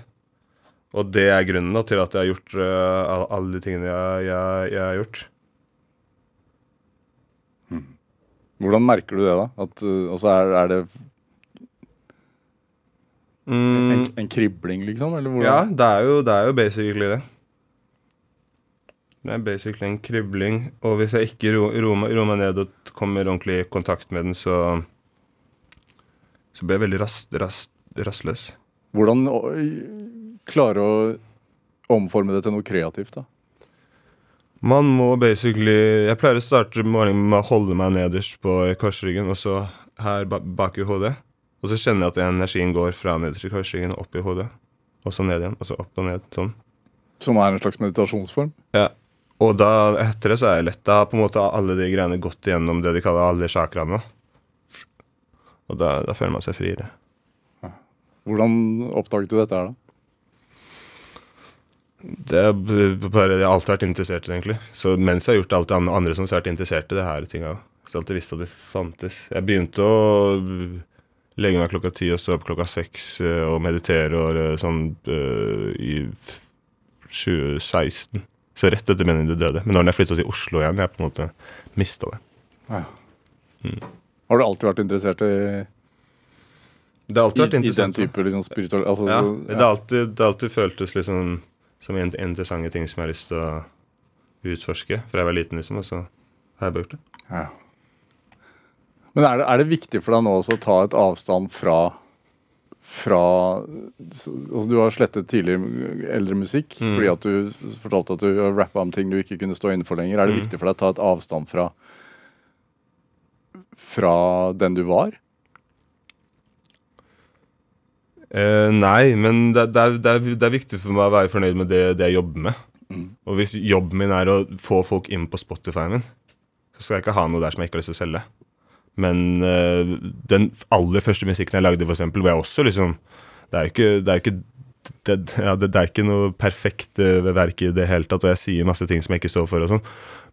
Og det er grunnen da, til at jeg har gjort all- alle de tingene jeg, jeg, jeg har gjort. Hvordan merker du det, da? At, uh, altså er, er det en, en kribling, liksom? Eller hvordan? Ja, det er, jo, det er jo basically det. Det er basically en kribling. Og hvis jeg ikke ro- roer meg, roer meg ned og kommer ordentlig i kontakt med den, så Så blir jeg veldig rast, rast, rastløs. Hvordan klare å omforme det til noe kreativt, da? Man må basically Jeg pleier å starte morgenen med å holde meg nederst på korsryggen, og så her bak i hodet. Og så kjenner jeg at energien går fra nederst i korsryggen og opp i hodet. Og så ned igjen, og så opp og ned. Sånn. Som er en slags meditasjonsform? Ja. Og da, etter det så er jeg lett. Da har på en måte alle de greiene gått igjennom det de kaller alle chakraene. Og da, da føler man seg friere. Hvordan oppdaget du dette her, da? Det er bare, Jeg har alltid vært interessert i det, egentlig. Så mens jeg har gjort alt det andre- som har vært interessert i det her tinga. Så jeg alltid visst at det fantes. Jeg begynte å legge meg klokka ti og stå opp klokka seks eh, og meditere og eh, sånn eh, i 2016. Så rett etter meningen du døde. Men når jeg flytta til Oslo igjen, jeg på en måte mista det. Har du alltid vært interessert i, Det har alltid i, interessant. i den type liksom, spiritual... Altså, Ja, så- det har alltid, det alltid føltes liksom som en, interessante ting som jeg har lyst til å utforske fra jeg var liten, liksom. Og så har jeg bare gjort det. Ja. Men er det, er det viktig for deg nå også å ta et avstand fra fra altså Du har slettet tidligere eldre musikk Mm. fordi at du fortalte at du rappa om ting du ikke kunne stå inne for lenger. Er det Mm. viktig for deg å ta et avstand fra fra den du var? Eh, nei, men det, det, er, det, er, det er viktig for meg å være fornøyd med det, det jeg jobber med. Og hvis jobben min er å få folk inn på Spotify-en min, så skal jeg ikke ha noe der som jeg ikke har lyst til å selge. Men eh, den aller første musikken jeg lagde, for eksempel, hvor jeg også liksom Det er jo ikke, det er ikke det, ja, det, det er ikke noe perfekt ved verk i det hele tatt, og jeg sier masse ting som jeg ikke står for. og sånn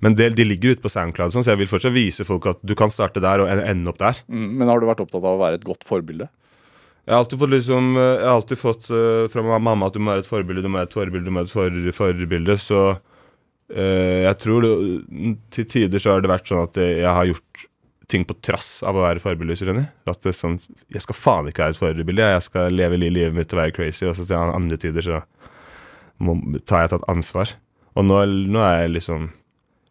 Men det, de ligger ute på SoundCloud, sånn, så jeg vil fortsatt vise folk at du kan starte der og ende opp der. Mm, men har du vært opptatt av å være et godt forbilde? Jeg har alltid fått liksom eh, Jeg har alltid fått uh, fra mamma at du må være et forbilde, du må være et forbilde, du må være et for, forbilde. Så uh, jeg tror det, til tider så har det vært sånn at jeg har gjort ting på trass av å være forbilde, skjønner. At det er sånn Jeg skal faen ikke være et forbilde, jeg skal leve livet mitt og være crazy, og så til andre tider så må, tar jeg tatt ansvar. Og nå, nå er jeg liksom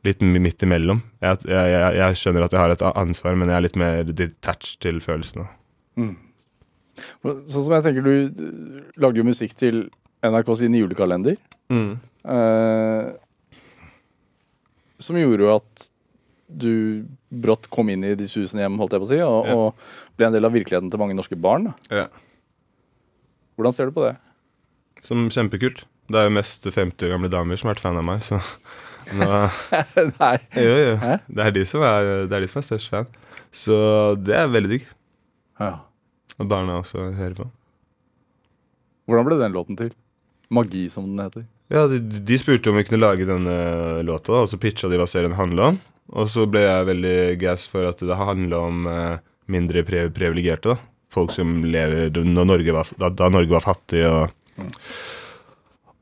litt midt imellom. Jeg, jeg, jeg, jeg skjønner at jeg har et ansvar, men jeg er litt mer detached til følelsene. Sånn som jeg tenker Du lagde jo musikk til NRK sin julekalender. Mm. Eh, som gjorde jo at du brått kom inn i de susende hjem, holdt jeg på å si, og, Ja. og ble en del av virkeligheten til mange norske barn. Ja. Hvordan ser du på det? Som kjempekult. Det er jo mest 50 år gamle damer som har vært fan av meg, så [laughs] nå, Nei. Jo, jo. Det er de som er, det er, de som er størst fan. Så det er veldig digg. Ja. Og barna også hører på. Hvordan ble den låten til? Magi, som den heter. Ja, de, de spurte om vi kunne lage denne låta, og så pitcha de hva serien handla om. Og så ble jeg veldig gass for at det handla om eh, mindre pre privilegerte. da. Folk som lever når Norge var, da, da Norge var fattig. og...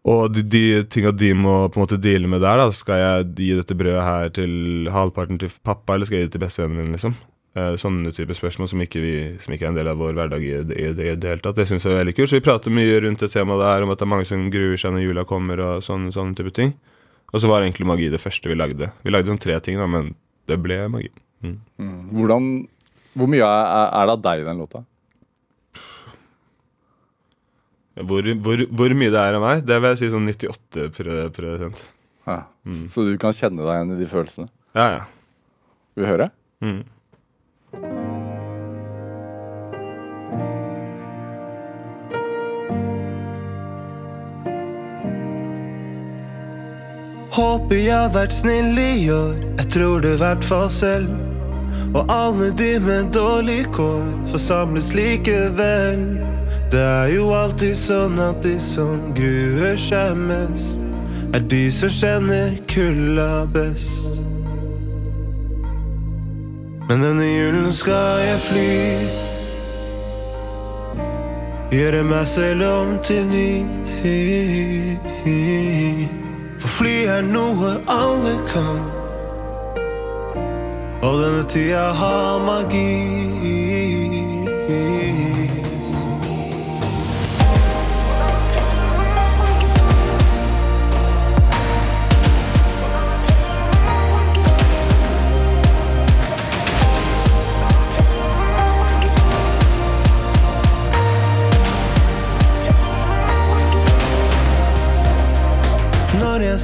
Og de, de tinga de må på en måte deale med der, da skal jeg gi dette brødet her til halvparten til pappa, eller skal jeg gi det til bestevennen min? liksom? Eh, sånne type spørsmål som ikke, vi, som ikke er en del av vår hverdag i, i, i det hele tatt. Det syns jeg er veldig kult. Så vi prater mye rundt det temaet der, om at det er mange som gruer seg når jula kommer, og sånne, sånne type ting. Og så var egentlig magi det første vi lagde. Vi lagde sånn tre ting, da, men det ble magi. Mm. Hvordan, hvor mye er, er- det av deg i den låta? Hvor, hvor, hvor mye det er av meg, det vil jeg si sånn 98 prosent. Ja. Så du kan kjenne deg igjen i de følelsene? Ja, ja. Vil du høre? Mm. Håper jeg har vært snill i år, jeg tror det hvert fall selv. Og alle de med dårlig kår forsamles likevel. Det er jo alltid sånn at de som gruer seg mest, er de som kjenner kulda best. Men denne julen skal jeg fly. Gjøre meg selv om til ny. For fly er noe alle kan. Og denne tida har magi.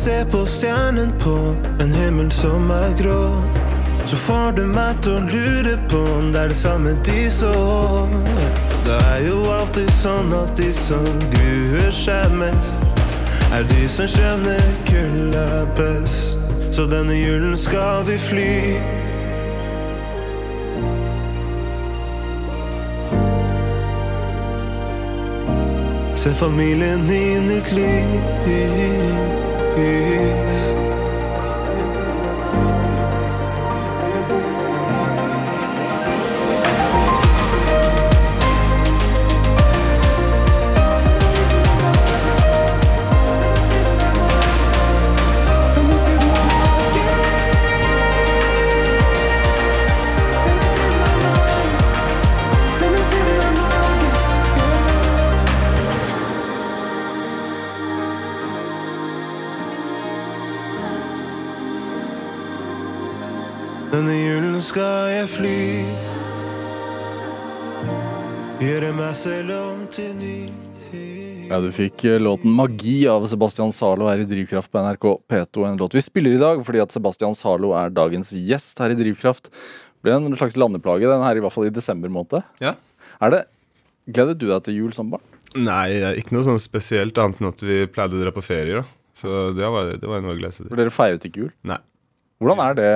Ser på stjernen på en himmel som er grå, så får du meg til å lure på om det er det samme de så. Det er jo alltid sånn at de som gruer seg mest, er de som skjønner kulda best. Så denne julen skal vi fly. Se familien i nytt peace. Denne julen skal jeg fly. Gjøre meg selv om til ny. Ja, Du fikk eh, låten 'Magi' av Sebastian Zalo her i Drivkraft på NRK P2. En låt vi spiller i dag fordi at Sebastian Zalo er dagens gjest her i Drivkraft. Ble en slags landeplage den her, i hvert fall i desember måned. Ja. Er det Gledet du deg til jul som barn? Nei, ikke noe sånn spesielt annet enn at vi pleide å dra på ferie. da Så det var, det var noe å glede seg til. For dere feiret ikke jul? Nei. Hvordan er det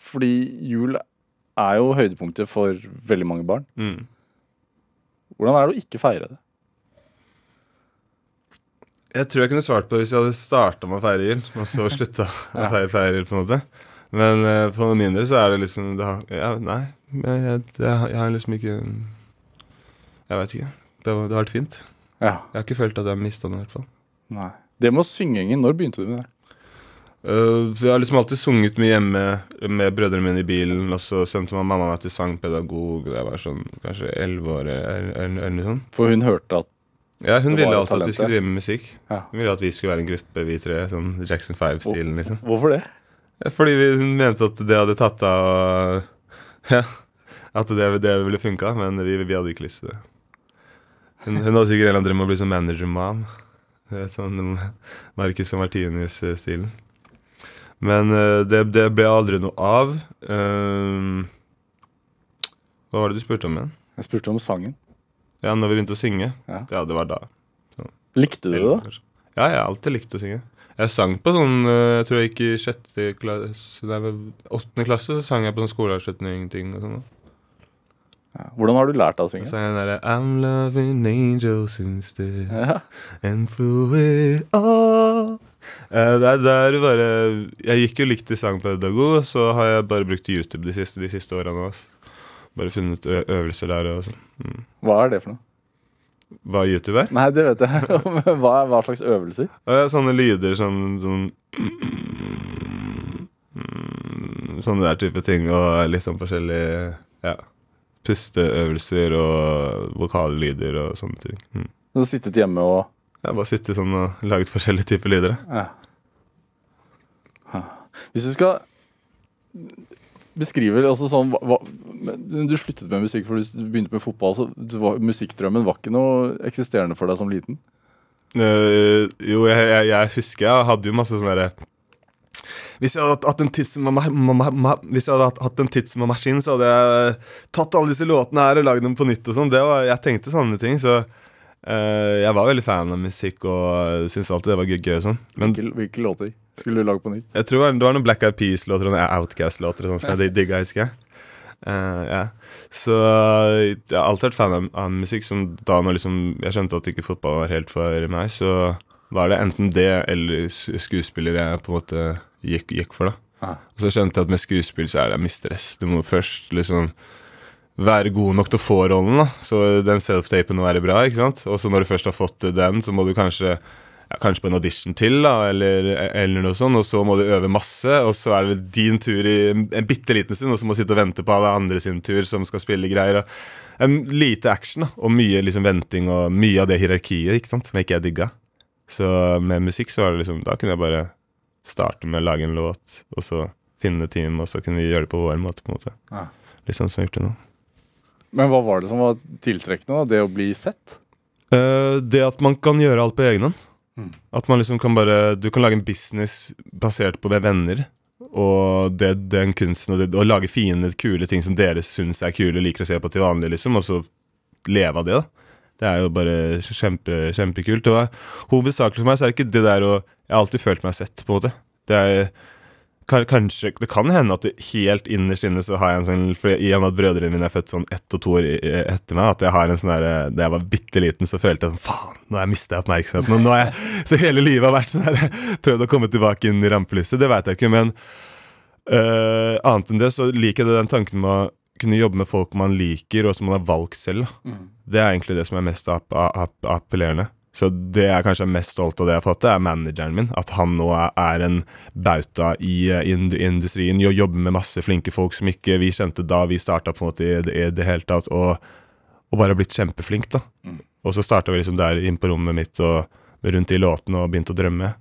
Fordi jul er jo høydepunktet for veldig mange barn. Mm. Hvordan er det å ikke feire det? Jeg tror jeg kunne svart på det hvis jeg hadde starta med å feire jul, og så slutta å [laughs] feire, feire jul, på en måte. Men eh, på noe mindre så er det liksom det har, ja, Nei, jeg, jeg, jeg, har liksom ikke Jeg veit ikke. Det, det har vært fint. Ja. Jeg har ikke følt at jeg har mista noe, i hvert fall. Nei. Det med å synge, Ingen, når begynte du med det? Uh, jeg har liksom alltid sunget mye hjemme med brødrene mine i bilen, og så sendte mamma meg til sangpedagog da jeg var sånn kanskje elleve år eller, noe sånt. For hun hørte at Ja, hun ville alltid alltid at vi skulle drive med musikk. Ja. Hun ville at vi skulle være en gruppe, vi tre. Sånn Jackson 5-stilen, liksom. Hvorfor det? Fordi vi, hun mente at det hadde tatt av og- Ja. At det, det ville funka, men vi, vi hadde ikke lyst til det. Hun, hun hadde sikkert en eller annen drøm om å bli sånn manager-mom. Er Sånn Marcus og Martinus-stilen. Men eh, det, det ble aldri noe av. Ehm, hva var det du spurte om igjen? Jeg spurte om sangen. Ja, når vi begynte å synge. Ja. Ja, det var da. Likte du det da? Ja, jeg har alltid likt å synge. Jeg sang på sånn eh, Jeg tror jeg gikk i sjette klasse Nei, åttende klasse, så sang jeg på sånn skoleavslutning-ting og sånn. Ja. Hvordan har du lært deg å synge? Jeg sang den derre I'm loving angels instead Ja. and through it all. Eh, det er der bare Jeg gikk jo likt til sangpedagog, og så har jeg bare brukt YouTube de siste, de siste årene. Også. Bare funnet øvelser der og sånn. Mm. Hva er det for noe? Hva YouTube er? Nei, det vet jeg. [laughs] Hva, hva slags øvelser? Eh, sånne lyder sånn, sånn Sånne der type ting, og litt sånn forskjellige ja, pusteøvelser og vokale lyder og sånne ting. Mm. Du har sittet hjemme og Jeg har bare sittet sånn og laget forskjellige typer lyder. ja. Hvis du skal beskrive altså sånn hva, Du sluttet med musikk fordi du begynte med fotball, så var, musikkdrømmen var ikke noe eksisterende for deg som liten? Uh, jo, jeg, jeg, jeg husker jeg hadde jo masse sånn derre hvis jeg hadde hatt en tidsma- en tidsmaskin, så hadde jeg tatt alle disse låtene her og lagd dem på nytt og sånn. Det Jeg tenkte sånne ting, så eh, jeg var veldig fan av musikk og syntes alltid det var gøy. gøy sånn. Men Hvilke, hvilke låter? skulle du lage på nytt? Jeg tror det var- noen Black Eyed Peas-låter og Outcast-låter sånn som jeg digga, husker jeg. Uh, yeah. Så jeg har alltid vært fan av, av musikk. Som da når liksom, jeg skjønte at ikke fotball var helt for meg, så var det enten det eller skuespiller jeg på en måte gikk, gikk for. da Ah. Og så skjønte jeg at med skuespill så er det mye stress. Du må først liksom være god nok til å få rollen, da. Så den self-tapen må være bra, ikke sant. Og så når du først har fått den, så må du kanskje ja, Kanskje på en audition til, da, eller, eller noe sånt. Og så må du øve masse, og så er det din tur i en bitte liten stund, og så må du sitte og vente på alle andre sin tur som skal spille greier. Og en lite action, da, og mye liksom venting, og mye av det hierarkiet, ikke sant, som jeg ikke jeg digga. Så med musikk så var det liksom Da kunne jeg bare starte med å lage en låt, og så finne team, og så kunne vi gjøre det på vår måte, på en måte. Ja. Litt sånn som jeg har gjort det nå. Men hva var det som var tiltrekkende? da? Det å bli sett? Eh, det at man kan gjøre alt på egen hånd. Mm. At man liksom kan bare Du kan lage en business basert på venner. Og det, den kunsten og det, å lage fine, kule ting som dere syns er kule, liker å se på til vanlig, liksom, og så leve av det. da Det er jo bare kjempe, kjempekult. Og hovedsakelig for meg så er det ikke det der å Jeg har alltid følt meg sett, på en måte. Det er kanskje, Det kan hende at det helt innerst inne så har jeg en sånn For i og med at brødrene mine er født sånn ett og to år etter meg, at jeg har en sånn der Da jeg var bitte liten, så følte jeg sånn Faen, nå har jeg mista oppmerksomheten. Og nå har jeg Så hele livet har vært sånn der [laughs] Prøvd å komme tilbake inn i rampelyset. Det veit jeg ikke, men øh, annet enn det så liker jeg den tanken med å kunne jobbe med folk man liker, og som man har valgt selv. Mm. Det er egentlig det som er mest app app appellerende. Så det jeg kanskje er mest stolt av det jeg har fått til, er manageren min. At han nå er- en bauta i ind industrien. Jo- Jobber med masse flinke folk som ikke vi kjente da vi starta på en måte i, det- det hele tatt. Og, og bare blitt kjempeflink, da. Og så starta vi liksom der inn på rommet mitt og rundt i låtene og begynte å drømme.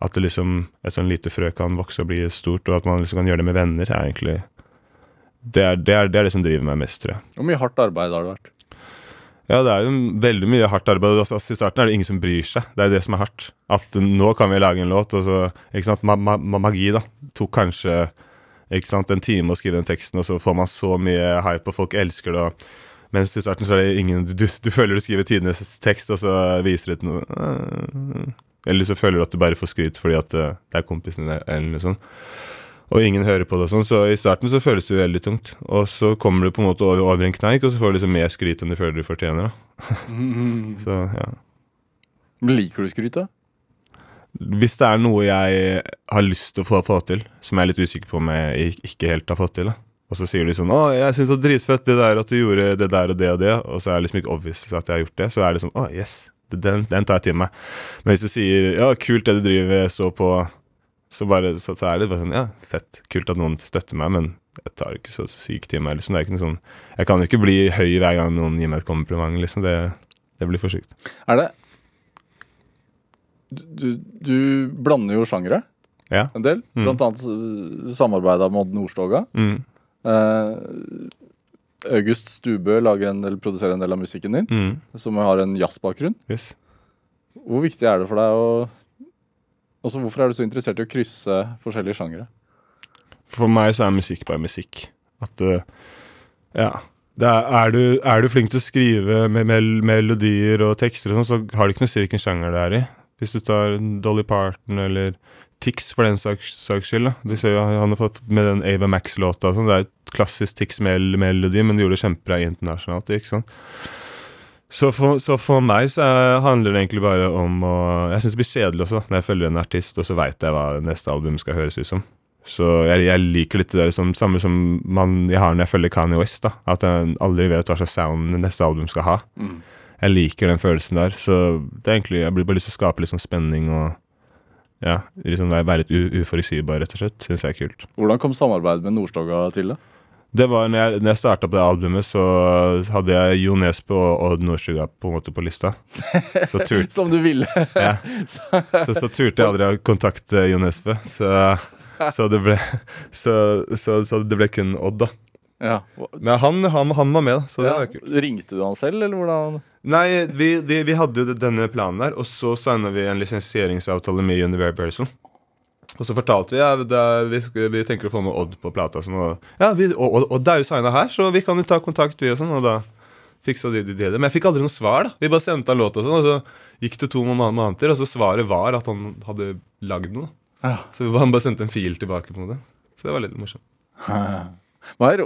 At det liksom, et sånn lite frø kan vokse og bli stort, og at man liksom kan gjøre det med venner, er egentlig det er, det, er, det er det som driver meg mest, tror jeg. Hvor mye hardt arbeid har det vært? Ja, det er jo veldig mye hardt arbeid. Altså, I starten er det ingen som bryr seg. Det er det som er hardt. At nå kan vi lage en låt, og så ikke sant, ma ma ma Magi, da. Tok kanskje ikke sant, en time å skrive den teksten, og så får man så mye hype, og folk elsker det. og mens i starten så er det ingen Du, du føler du skriver tidenes tekst, og så viser det til noe øh, Eller så føler du at du bare får skryt fordi at øh, det er kompisen din, eller noe sånt. Og ingen hører på det og sånn, så i starten så føles det veldig tungt. Og så kommer du på en måte over, over en kneik, og så får du liksom mer skryt enn du føler du fortjener. da. [laughs] Så ja. Men Liker du skryt, da? Hvis det er noe jeg har lyst til å få, få til, som jeg er litt usikker på om jeg ikke helt har fått til, da. og så sier de sånn 'Å, jeg syns det var dritfett det der at du gjorde det der og det og det', og så er det liksom ikke obvious at jeg har gjort det, så er det sånn 'Å, yes'. Den, den tar jeg til meg. Men hvis du sier 'Ja, kult det du driver så på', så, bare, så, så er det bare sånn 'Ja, fett. Kult at noen støtter meg', men jeg tar det ikke så sykt til meg. Liksom. Det er ikke noe sånn Jeg kan jo ikke bli høy hver gang noen gir meg et kompliment, liksom. Det, det blir for sykt. Er det du, du, blander jo sjangere Ja. en del. Mm. Blant annet samarbeida med Odd Nordstoga. Mm. Uh, August Stubø lager en, eller produserer en del av musikken din, Mm. som har en jazzbakgrunn. Yes. Hvor viktig er det for deg å Altså, Hvorfor er du så interessert i å krysse forskjellige sjangere? For meg så er musikk bare musikk. At uh, Ja. Er, er, du, er du flink til å skrive med mel melodier og tekster og sånn, så har det ikke noe å si hvilken sjanger det er i. Hvis du tar Dolly Parton eller Tix for den saks, saks skyld. Du ser jo Han har fått med den Ava Max-låta. sånn, Det er et klassisk Tix-melodi, men de gjorde det kjempebra internasjonalt. ikke sant? Så for, så for meg så er, handler det egentlig bare om å Jeg syns det blir kjedelig også, når jeg følger en artist, og så veit jeg hva neste album skal høres ut som. Så jeg, jeg liker litt det der som, samme som man, jeg har når jeg følger Kanye West. da At jeg aldri vet hva slags sound neste album skal ha. Mm. Jeg liker den følelsen der. Så det er egentlig Jeg blir bare lyst til å skape litt sånn spenning og ja, liksom være litt uforutsigbar, rett og slett. Syns jeg er kult. Hvordan kom samarbeidet med Nordstoga til det? Det var når jeg, når jeg starta på det albumet, så hadde jeg Jo Nesbø og Odd Nordstoga på en måte på lista. Så turte [laughs] Som du ville. Ja. [laughs] Så, så turte jeg aldri å kontakte Jo Nesbø. Så, så, det ble, så, så, så det ble kun Odd, da. Ja. Men han, han, han var med, da. Så det ja. var kult. Ringte du han selv, eller hvordan? Nei, vi, vi, vi hadde jo denne planen der, og så signa vi en lisensieringsavtale med Universal. Og så fortalte vi ja, er, vi, vi tenker å få med Odd på plata. Sånn, og, ja, vi, og, og, Odd er jo signa her, så vi kan jo ta kontakt, vi og sånn. Og da fiksa de, de, de det. Men jeg fikk aldri noe svar. da Vi bare sendte han låta, og sånn, og så gikk det to måneder, og så svaret var at han hadde lagd den. Ja. Så han bare sendte en fil tilbake på det. Så det var litt morsomt. [laughs] Hva er,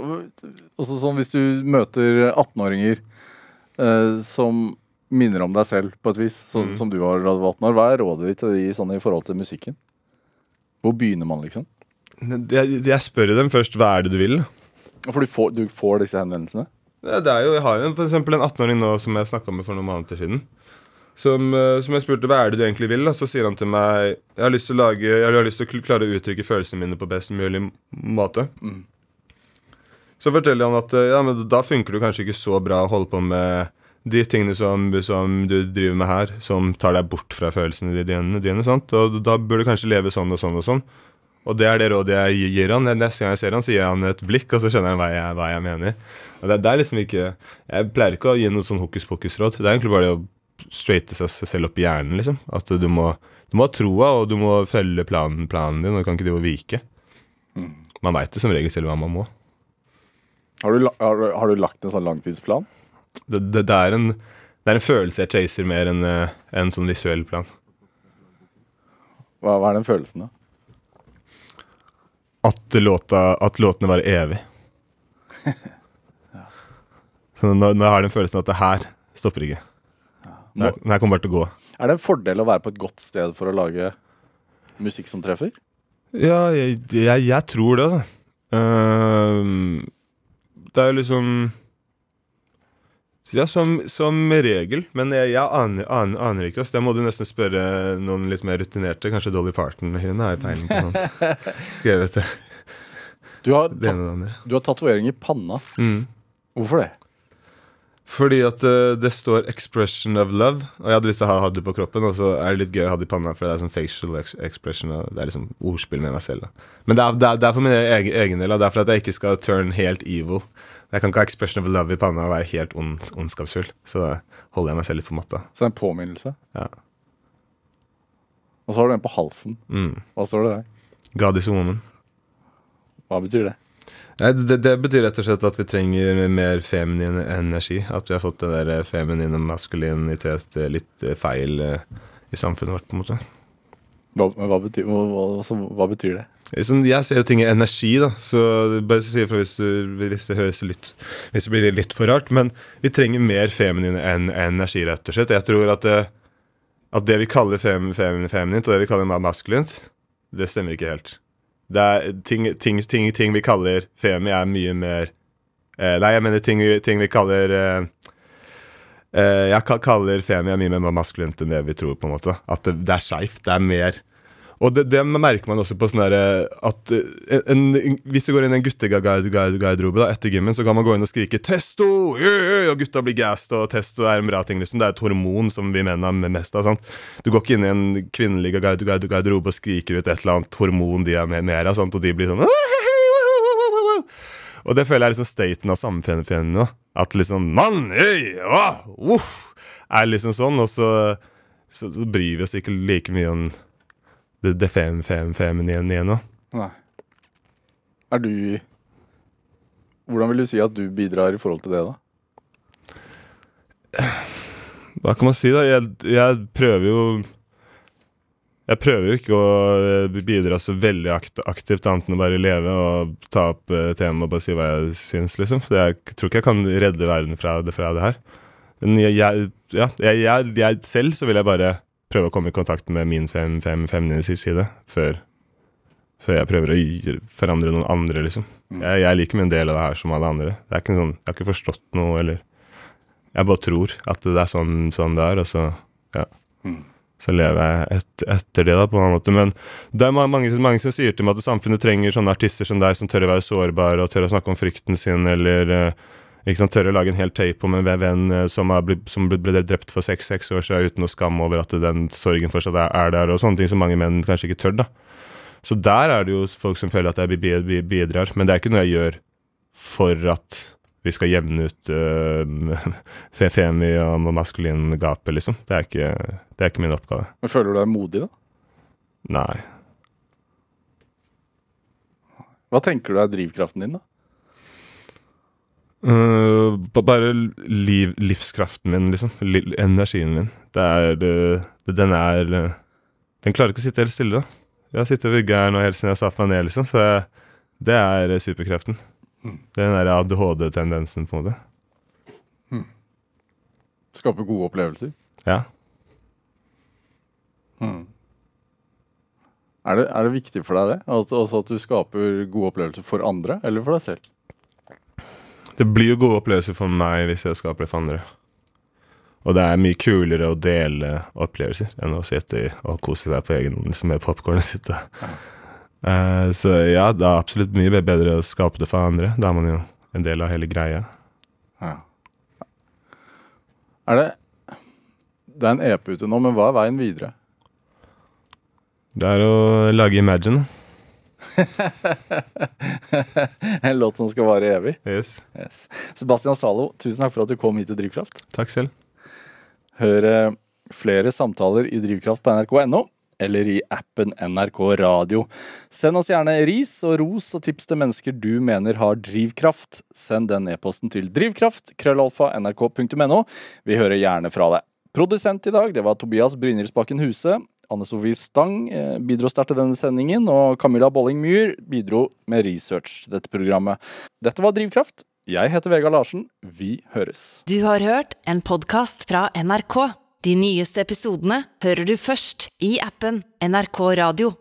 også sånn hvis du møter 18-åringer eh, som minner om deg selv på et vis, så, Mm. som du var da du var 18 år, hva er rådet ditt til de sånn i forhold til musikken? Hvor begynner man, liksom? Jeg, jeg spør dem først hva er det du vil. For du får, du får disse henvendelsene? Ja, det er jo, jeg har jo f.eks. en 18-åring nå som jeg snakka med for noen måneder siden. Som, eh, som jeg spurte hva er det du egentlig vil. Og Så sier han til meg jeg har lyst til å, lage, jeg har lyst til å klare å uttrykke følelsene mine på best mulig måte. måte. Så forteller han at eh, ja, men da funker det kanskje ikke så bra å holde på med de tingene som, som du driver med her, som tar deg bort fra følelsene dine. dine sant? Og da bør du kanskje leve sånn og sånn og sånn. Og det er det rådet jeg gir han. Neste gang jeg ser han, så gir jeg han et blikk, og så skjønner han hva jeg, hva jeg mener. Og det, det er liksom ikke Jeg pleier ikke å gi noe sånn hokus pokus-råd. Det er egentlig bare det å straighte seg selv opp i hjernen, liksom. At du må, du må ha troa, og du må følge planen, planen din, og du kan ikke drive og vike. Man veit jo som regel selv hva man må. Har du, har, har du lagt en sånn langtidsplan? Det, det, det, er, en, det er en følelse jeg chaser mer enn eh, en sånn visuell plan. Hva, hva er den følelsen, da? At, låta, at låtene varer evig. [laughs] Så nå, nå har jeg den følelsen at det her stopper ikke. Det her, det her kommer bare til å gå. Er det en fordel å være på et godt sted for å lage musikk som treffer? Ja, jeg, jeg, jeg tror det, altså. Uh, det er jo liksom Ja, som, som regel. Men jeg, jeg aner, aner, aner ikke. Altså. Det må du nesten spørre noen litt mer rutinerte. Kanskje Dolly Parton. Hun har peiling på sånt. [laughs] Skrevet det, Du har, det du har tatovering i panna. Mm. Hvorfor det? Fordi at uh, det står 'expression of love', og jeg hadde lyst til å ha, ha det på kroppen. Og så er det litt gøy å ha det i panna, for det er sånn facial ex expression. Det er liksom ordspill med meg selv. Da. Men det er, det, er, det er for min egen, egen del, og det er for at jeg ikke skal turn helt evil. Jeg kan ikke ha 'expression of love' i panna og være helt ond, ondskapsfull. Så da holder jeg meg selv litt på matta. Så det er en påminnelse. Ja. Og så har du en på halsen. Mm. Hva står det der? God is a woman. Hva betyr det? Nei, det, det betyr rett og slett at vi trenger mer feminin energi. At vi har fått den der feminine maskulinitet eh, litt eh, feil eh, i samfunnet vårt, på en måte. Hva, hva, betyr, hva, hva, altså, hva betyr det? Sånn, jeg ser jo ting i energi, da. Så bare si ifra hvis, hvis det høres litt Hvis det blir litt for rart. Men vi trenger mer feminin enn energi, rett og slett. Jeg tror at det, at det vi kaller fem, fem, feminint, og det vi kaller maskulint, det stemmer ikke helt. Er ting, ting, ting, ting vi kaller femi, er mye mer eh, Nei, jeg mener ting vi kaller eh, eh, Jeg kaller femi er mye mer maskulint enn det vi tror, på en måte. At det, det er skeivt. Det er mer og det, det merker man også på sånn derre at eh, en, en, Hvis du går inn i en guttegarderobe etter gymmen, så kan man gå inn og skrike 'testo!' Yeah! og gutta blir gassed, og testo er en bra ting. liksom Det er et hormon som vi menn har mest av. sant? Du går ikke inn i en kvinnelig garde- garde- garderobe og skriker ut et eller annet hormon de har mer- av, og de blir sånn Og det føler jeg er liksom staten av samfunnet. At liksom Mann! Øy, åh, uff, er liksom sånn, og så, så, så bryr vi oss ikke like mye om det, det fem, fem, fem igjen nå. Nei. Er du Hvordan vil du si at du bidrar i forhold til det, da? Hva kan man si, da? Jeg, jeg prøver jo Jeg prøver jo ikke å eh, bidra så veldig aktivt, annet enn å bare leve og ta opp uh, temaet og bare si hva jeg syns, liksom. Så jeg tror ikke jeg kan redde verden fra det, fra det her. Men jeg, jeg, ja, jeg selv så vil jeg bare prøve å komme i kontakt med min fem, fem, feminine side før, før jeg prøver å forandre noen andre, liksom. Jeg, jeg liker min del av det her som alle andre. Det er ikke sånn, Jeg har ikke forstått noe, eller Jeg bare tror at det er sånn, sånn det er, og så ja. Så lever jeg et, etter det, da, på en måte. Men det er mange, mange som sier til meg at samfunnet trenger sånne artister som deg, som tør å være sårbare og tør å snakke om frykten sin, eller eh, ikke sant, tør å lage en hel tape om en venn eh, som, har blitt, som ble, drept for seks, seks år siden uten noe skam over at den sorgen fortsatt er, er der, og sånne ting som mange menn kanskje ikke tør. da. Så der er det jo folk som føler at jeg bi- bi- bidrar, men det er ikke noe jeg gjør for at vi skal jevne ut [laughs] uh, femi og maskulin gapet, liksom. Det er, ikke, det er ikke min oppgave. Men Føler du deg modig, da? Nei. Hva tenker du er drivkraften din, da? Uh, bare liv, livskraften min, liksom. Li, energien min. Det er uh, det- Den er uh, Den klarer ikke å sitte helt stille, da. Jeg har sittet og vugga her nå helt siden jeg satte meg ned, liksom. Så jeg, det er superkreften. Mm. Den der ADHD-tendensen, på en måte. Skape gode opplevelser. Ja. Er det, er det viktig for deg det? Altså, altså at du skaper gode opplevelser for andre, eller for deg selv? Det blir jo gode opplevelser for meg hvis jeg skaper det for andre. Og det er mye kulere å dele opplevelser enn å sitte og kose seg på egen liksom, med popkornet sitt. Ja. Uh, så ja, det er absolutt mye bedre å skape det for andre. Da er man jo en del av hele greia. Er det Det er en EP ute nå, men hva er veien videre? Det er å lage Imagine. [laughs] en låt som skal vare evig? Yes. Yes. Sebastian Zalo, tusen takk for at du kom hit til Drivkraft. Takk selv. Hør eh, flere samtaler i Drivkraft på nrk.no eller i appen NRK Radio. Send oss gjerne ris og ros og tips til mennesker du mener har drivkraft. Send den e-posten til drivkraft, krøllalfa, nrk.no. Vi hører gjerne fra deg. Produsent i dag, det var Tobias Brynildsbakken Huse. Anne Sofie Stang eh, bidro sterkt til denne sendingen, og Camilla Bolling Myhr bidro med research til dette programmet. Dette var Drivkraft. Jeg heter Vegard Larsen. Vi høres. Du har hørt en podkast fra NRK. De nyeste episodene hører du først i appen NRK Radio.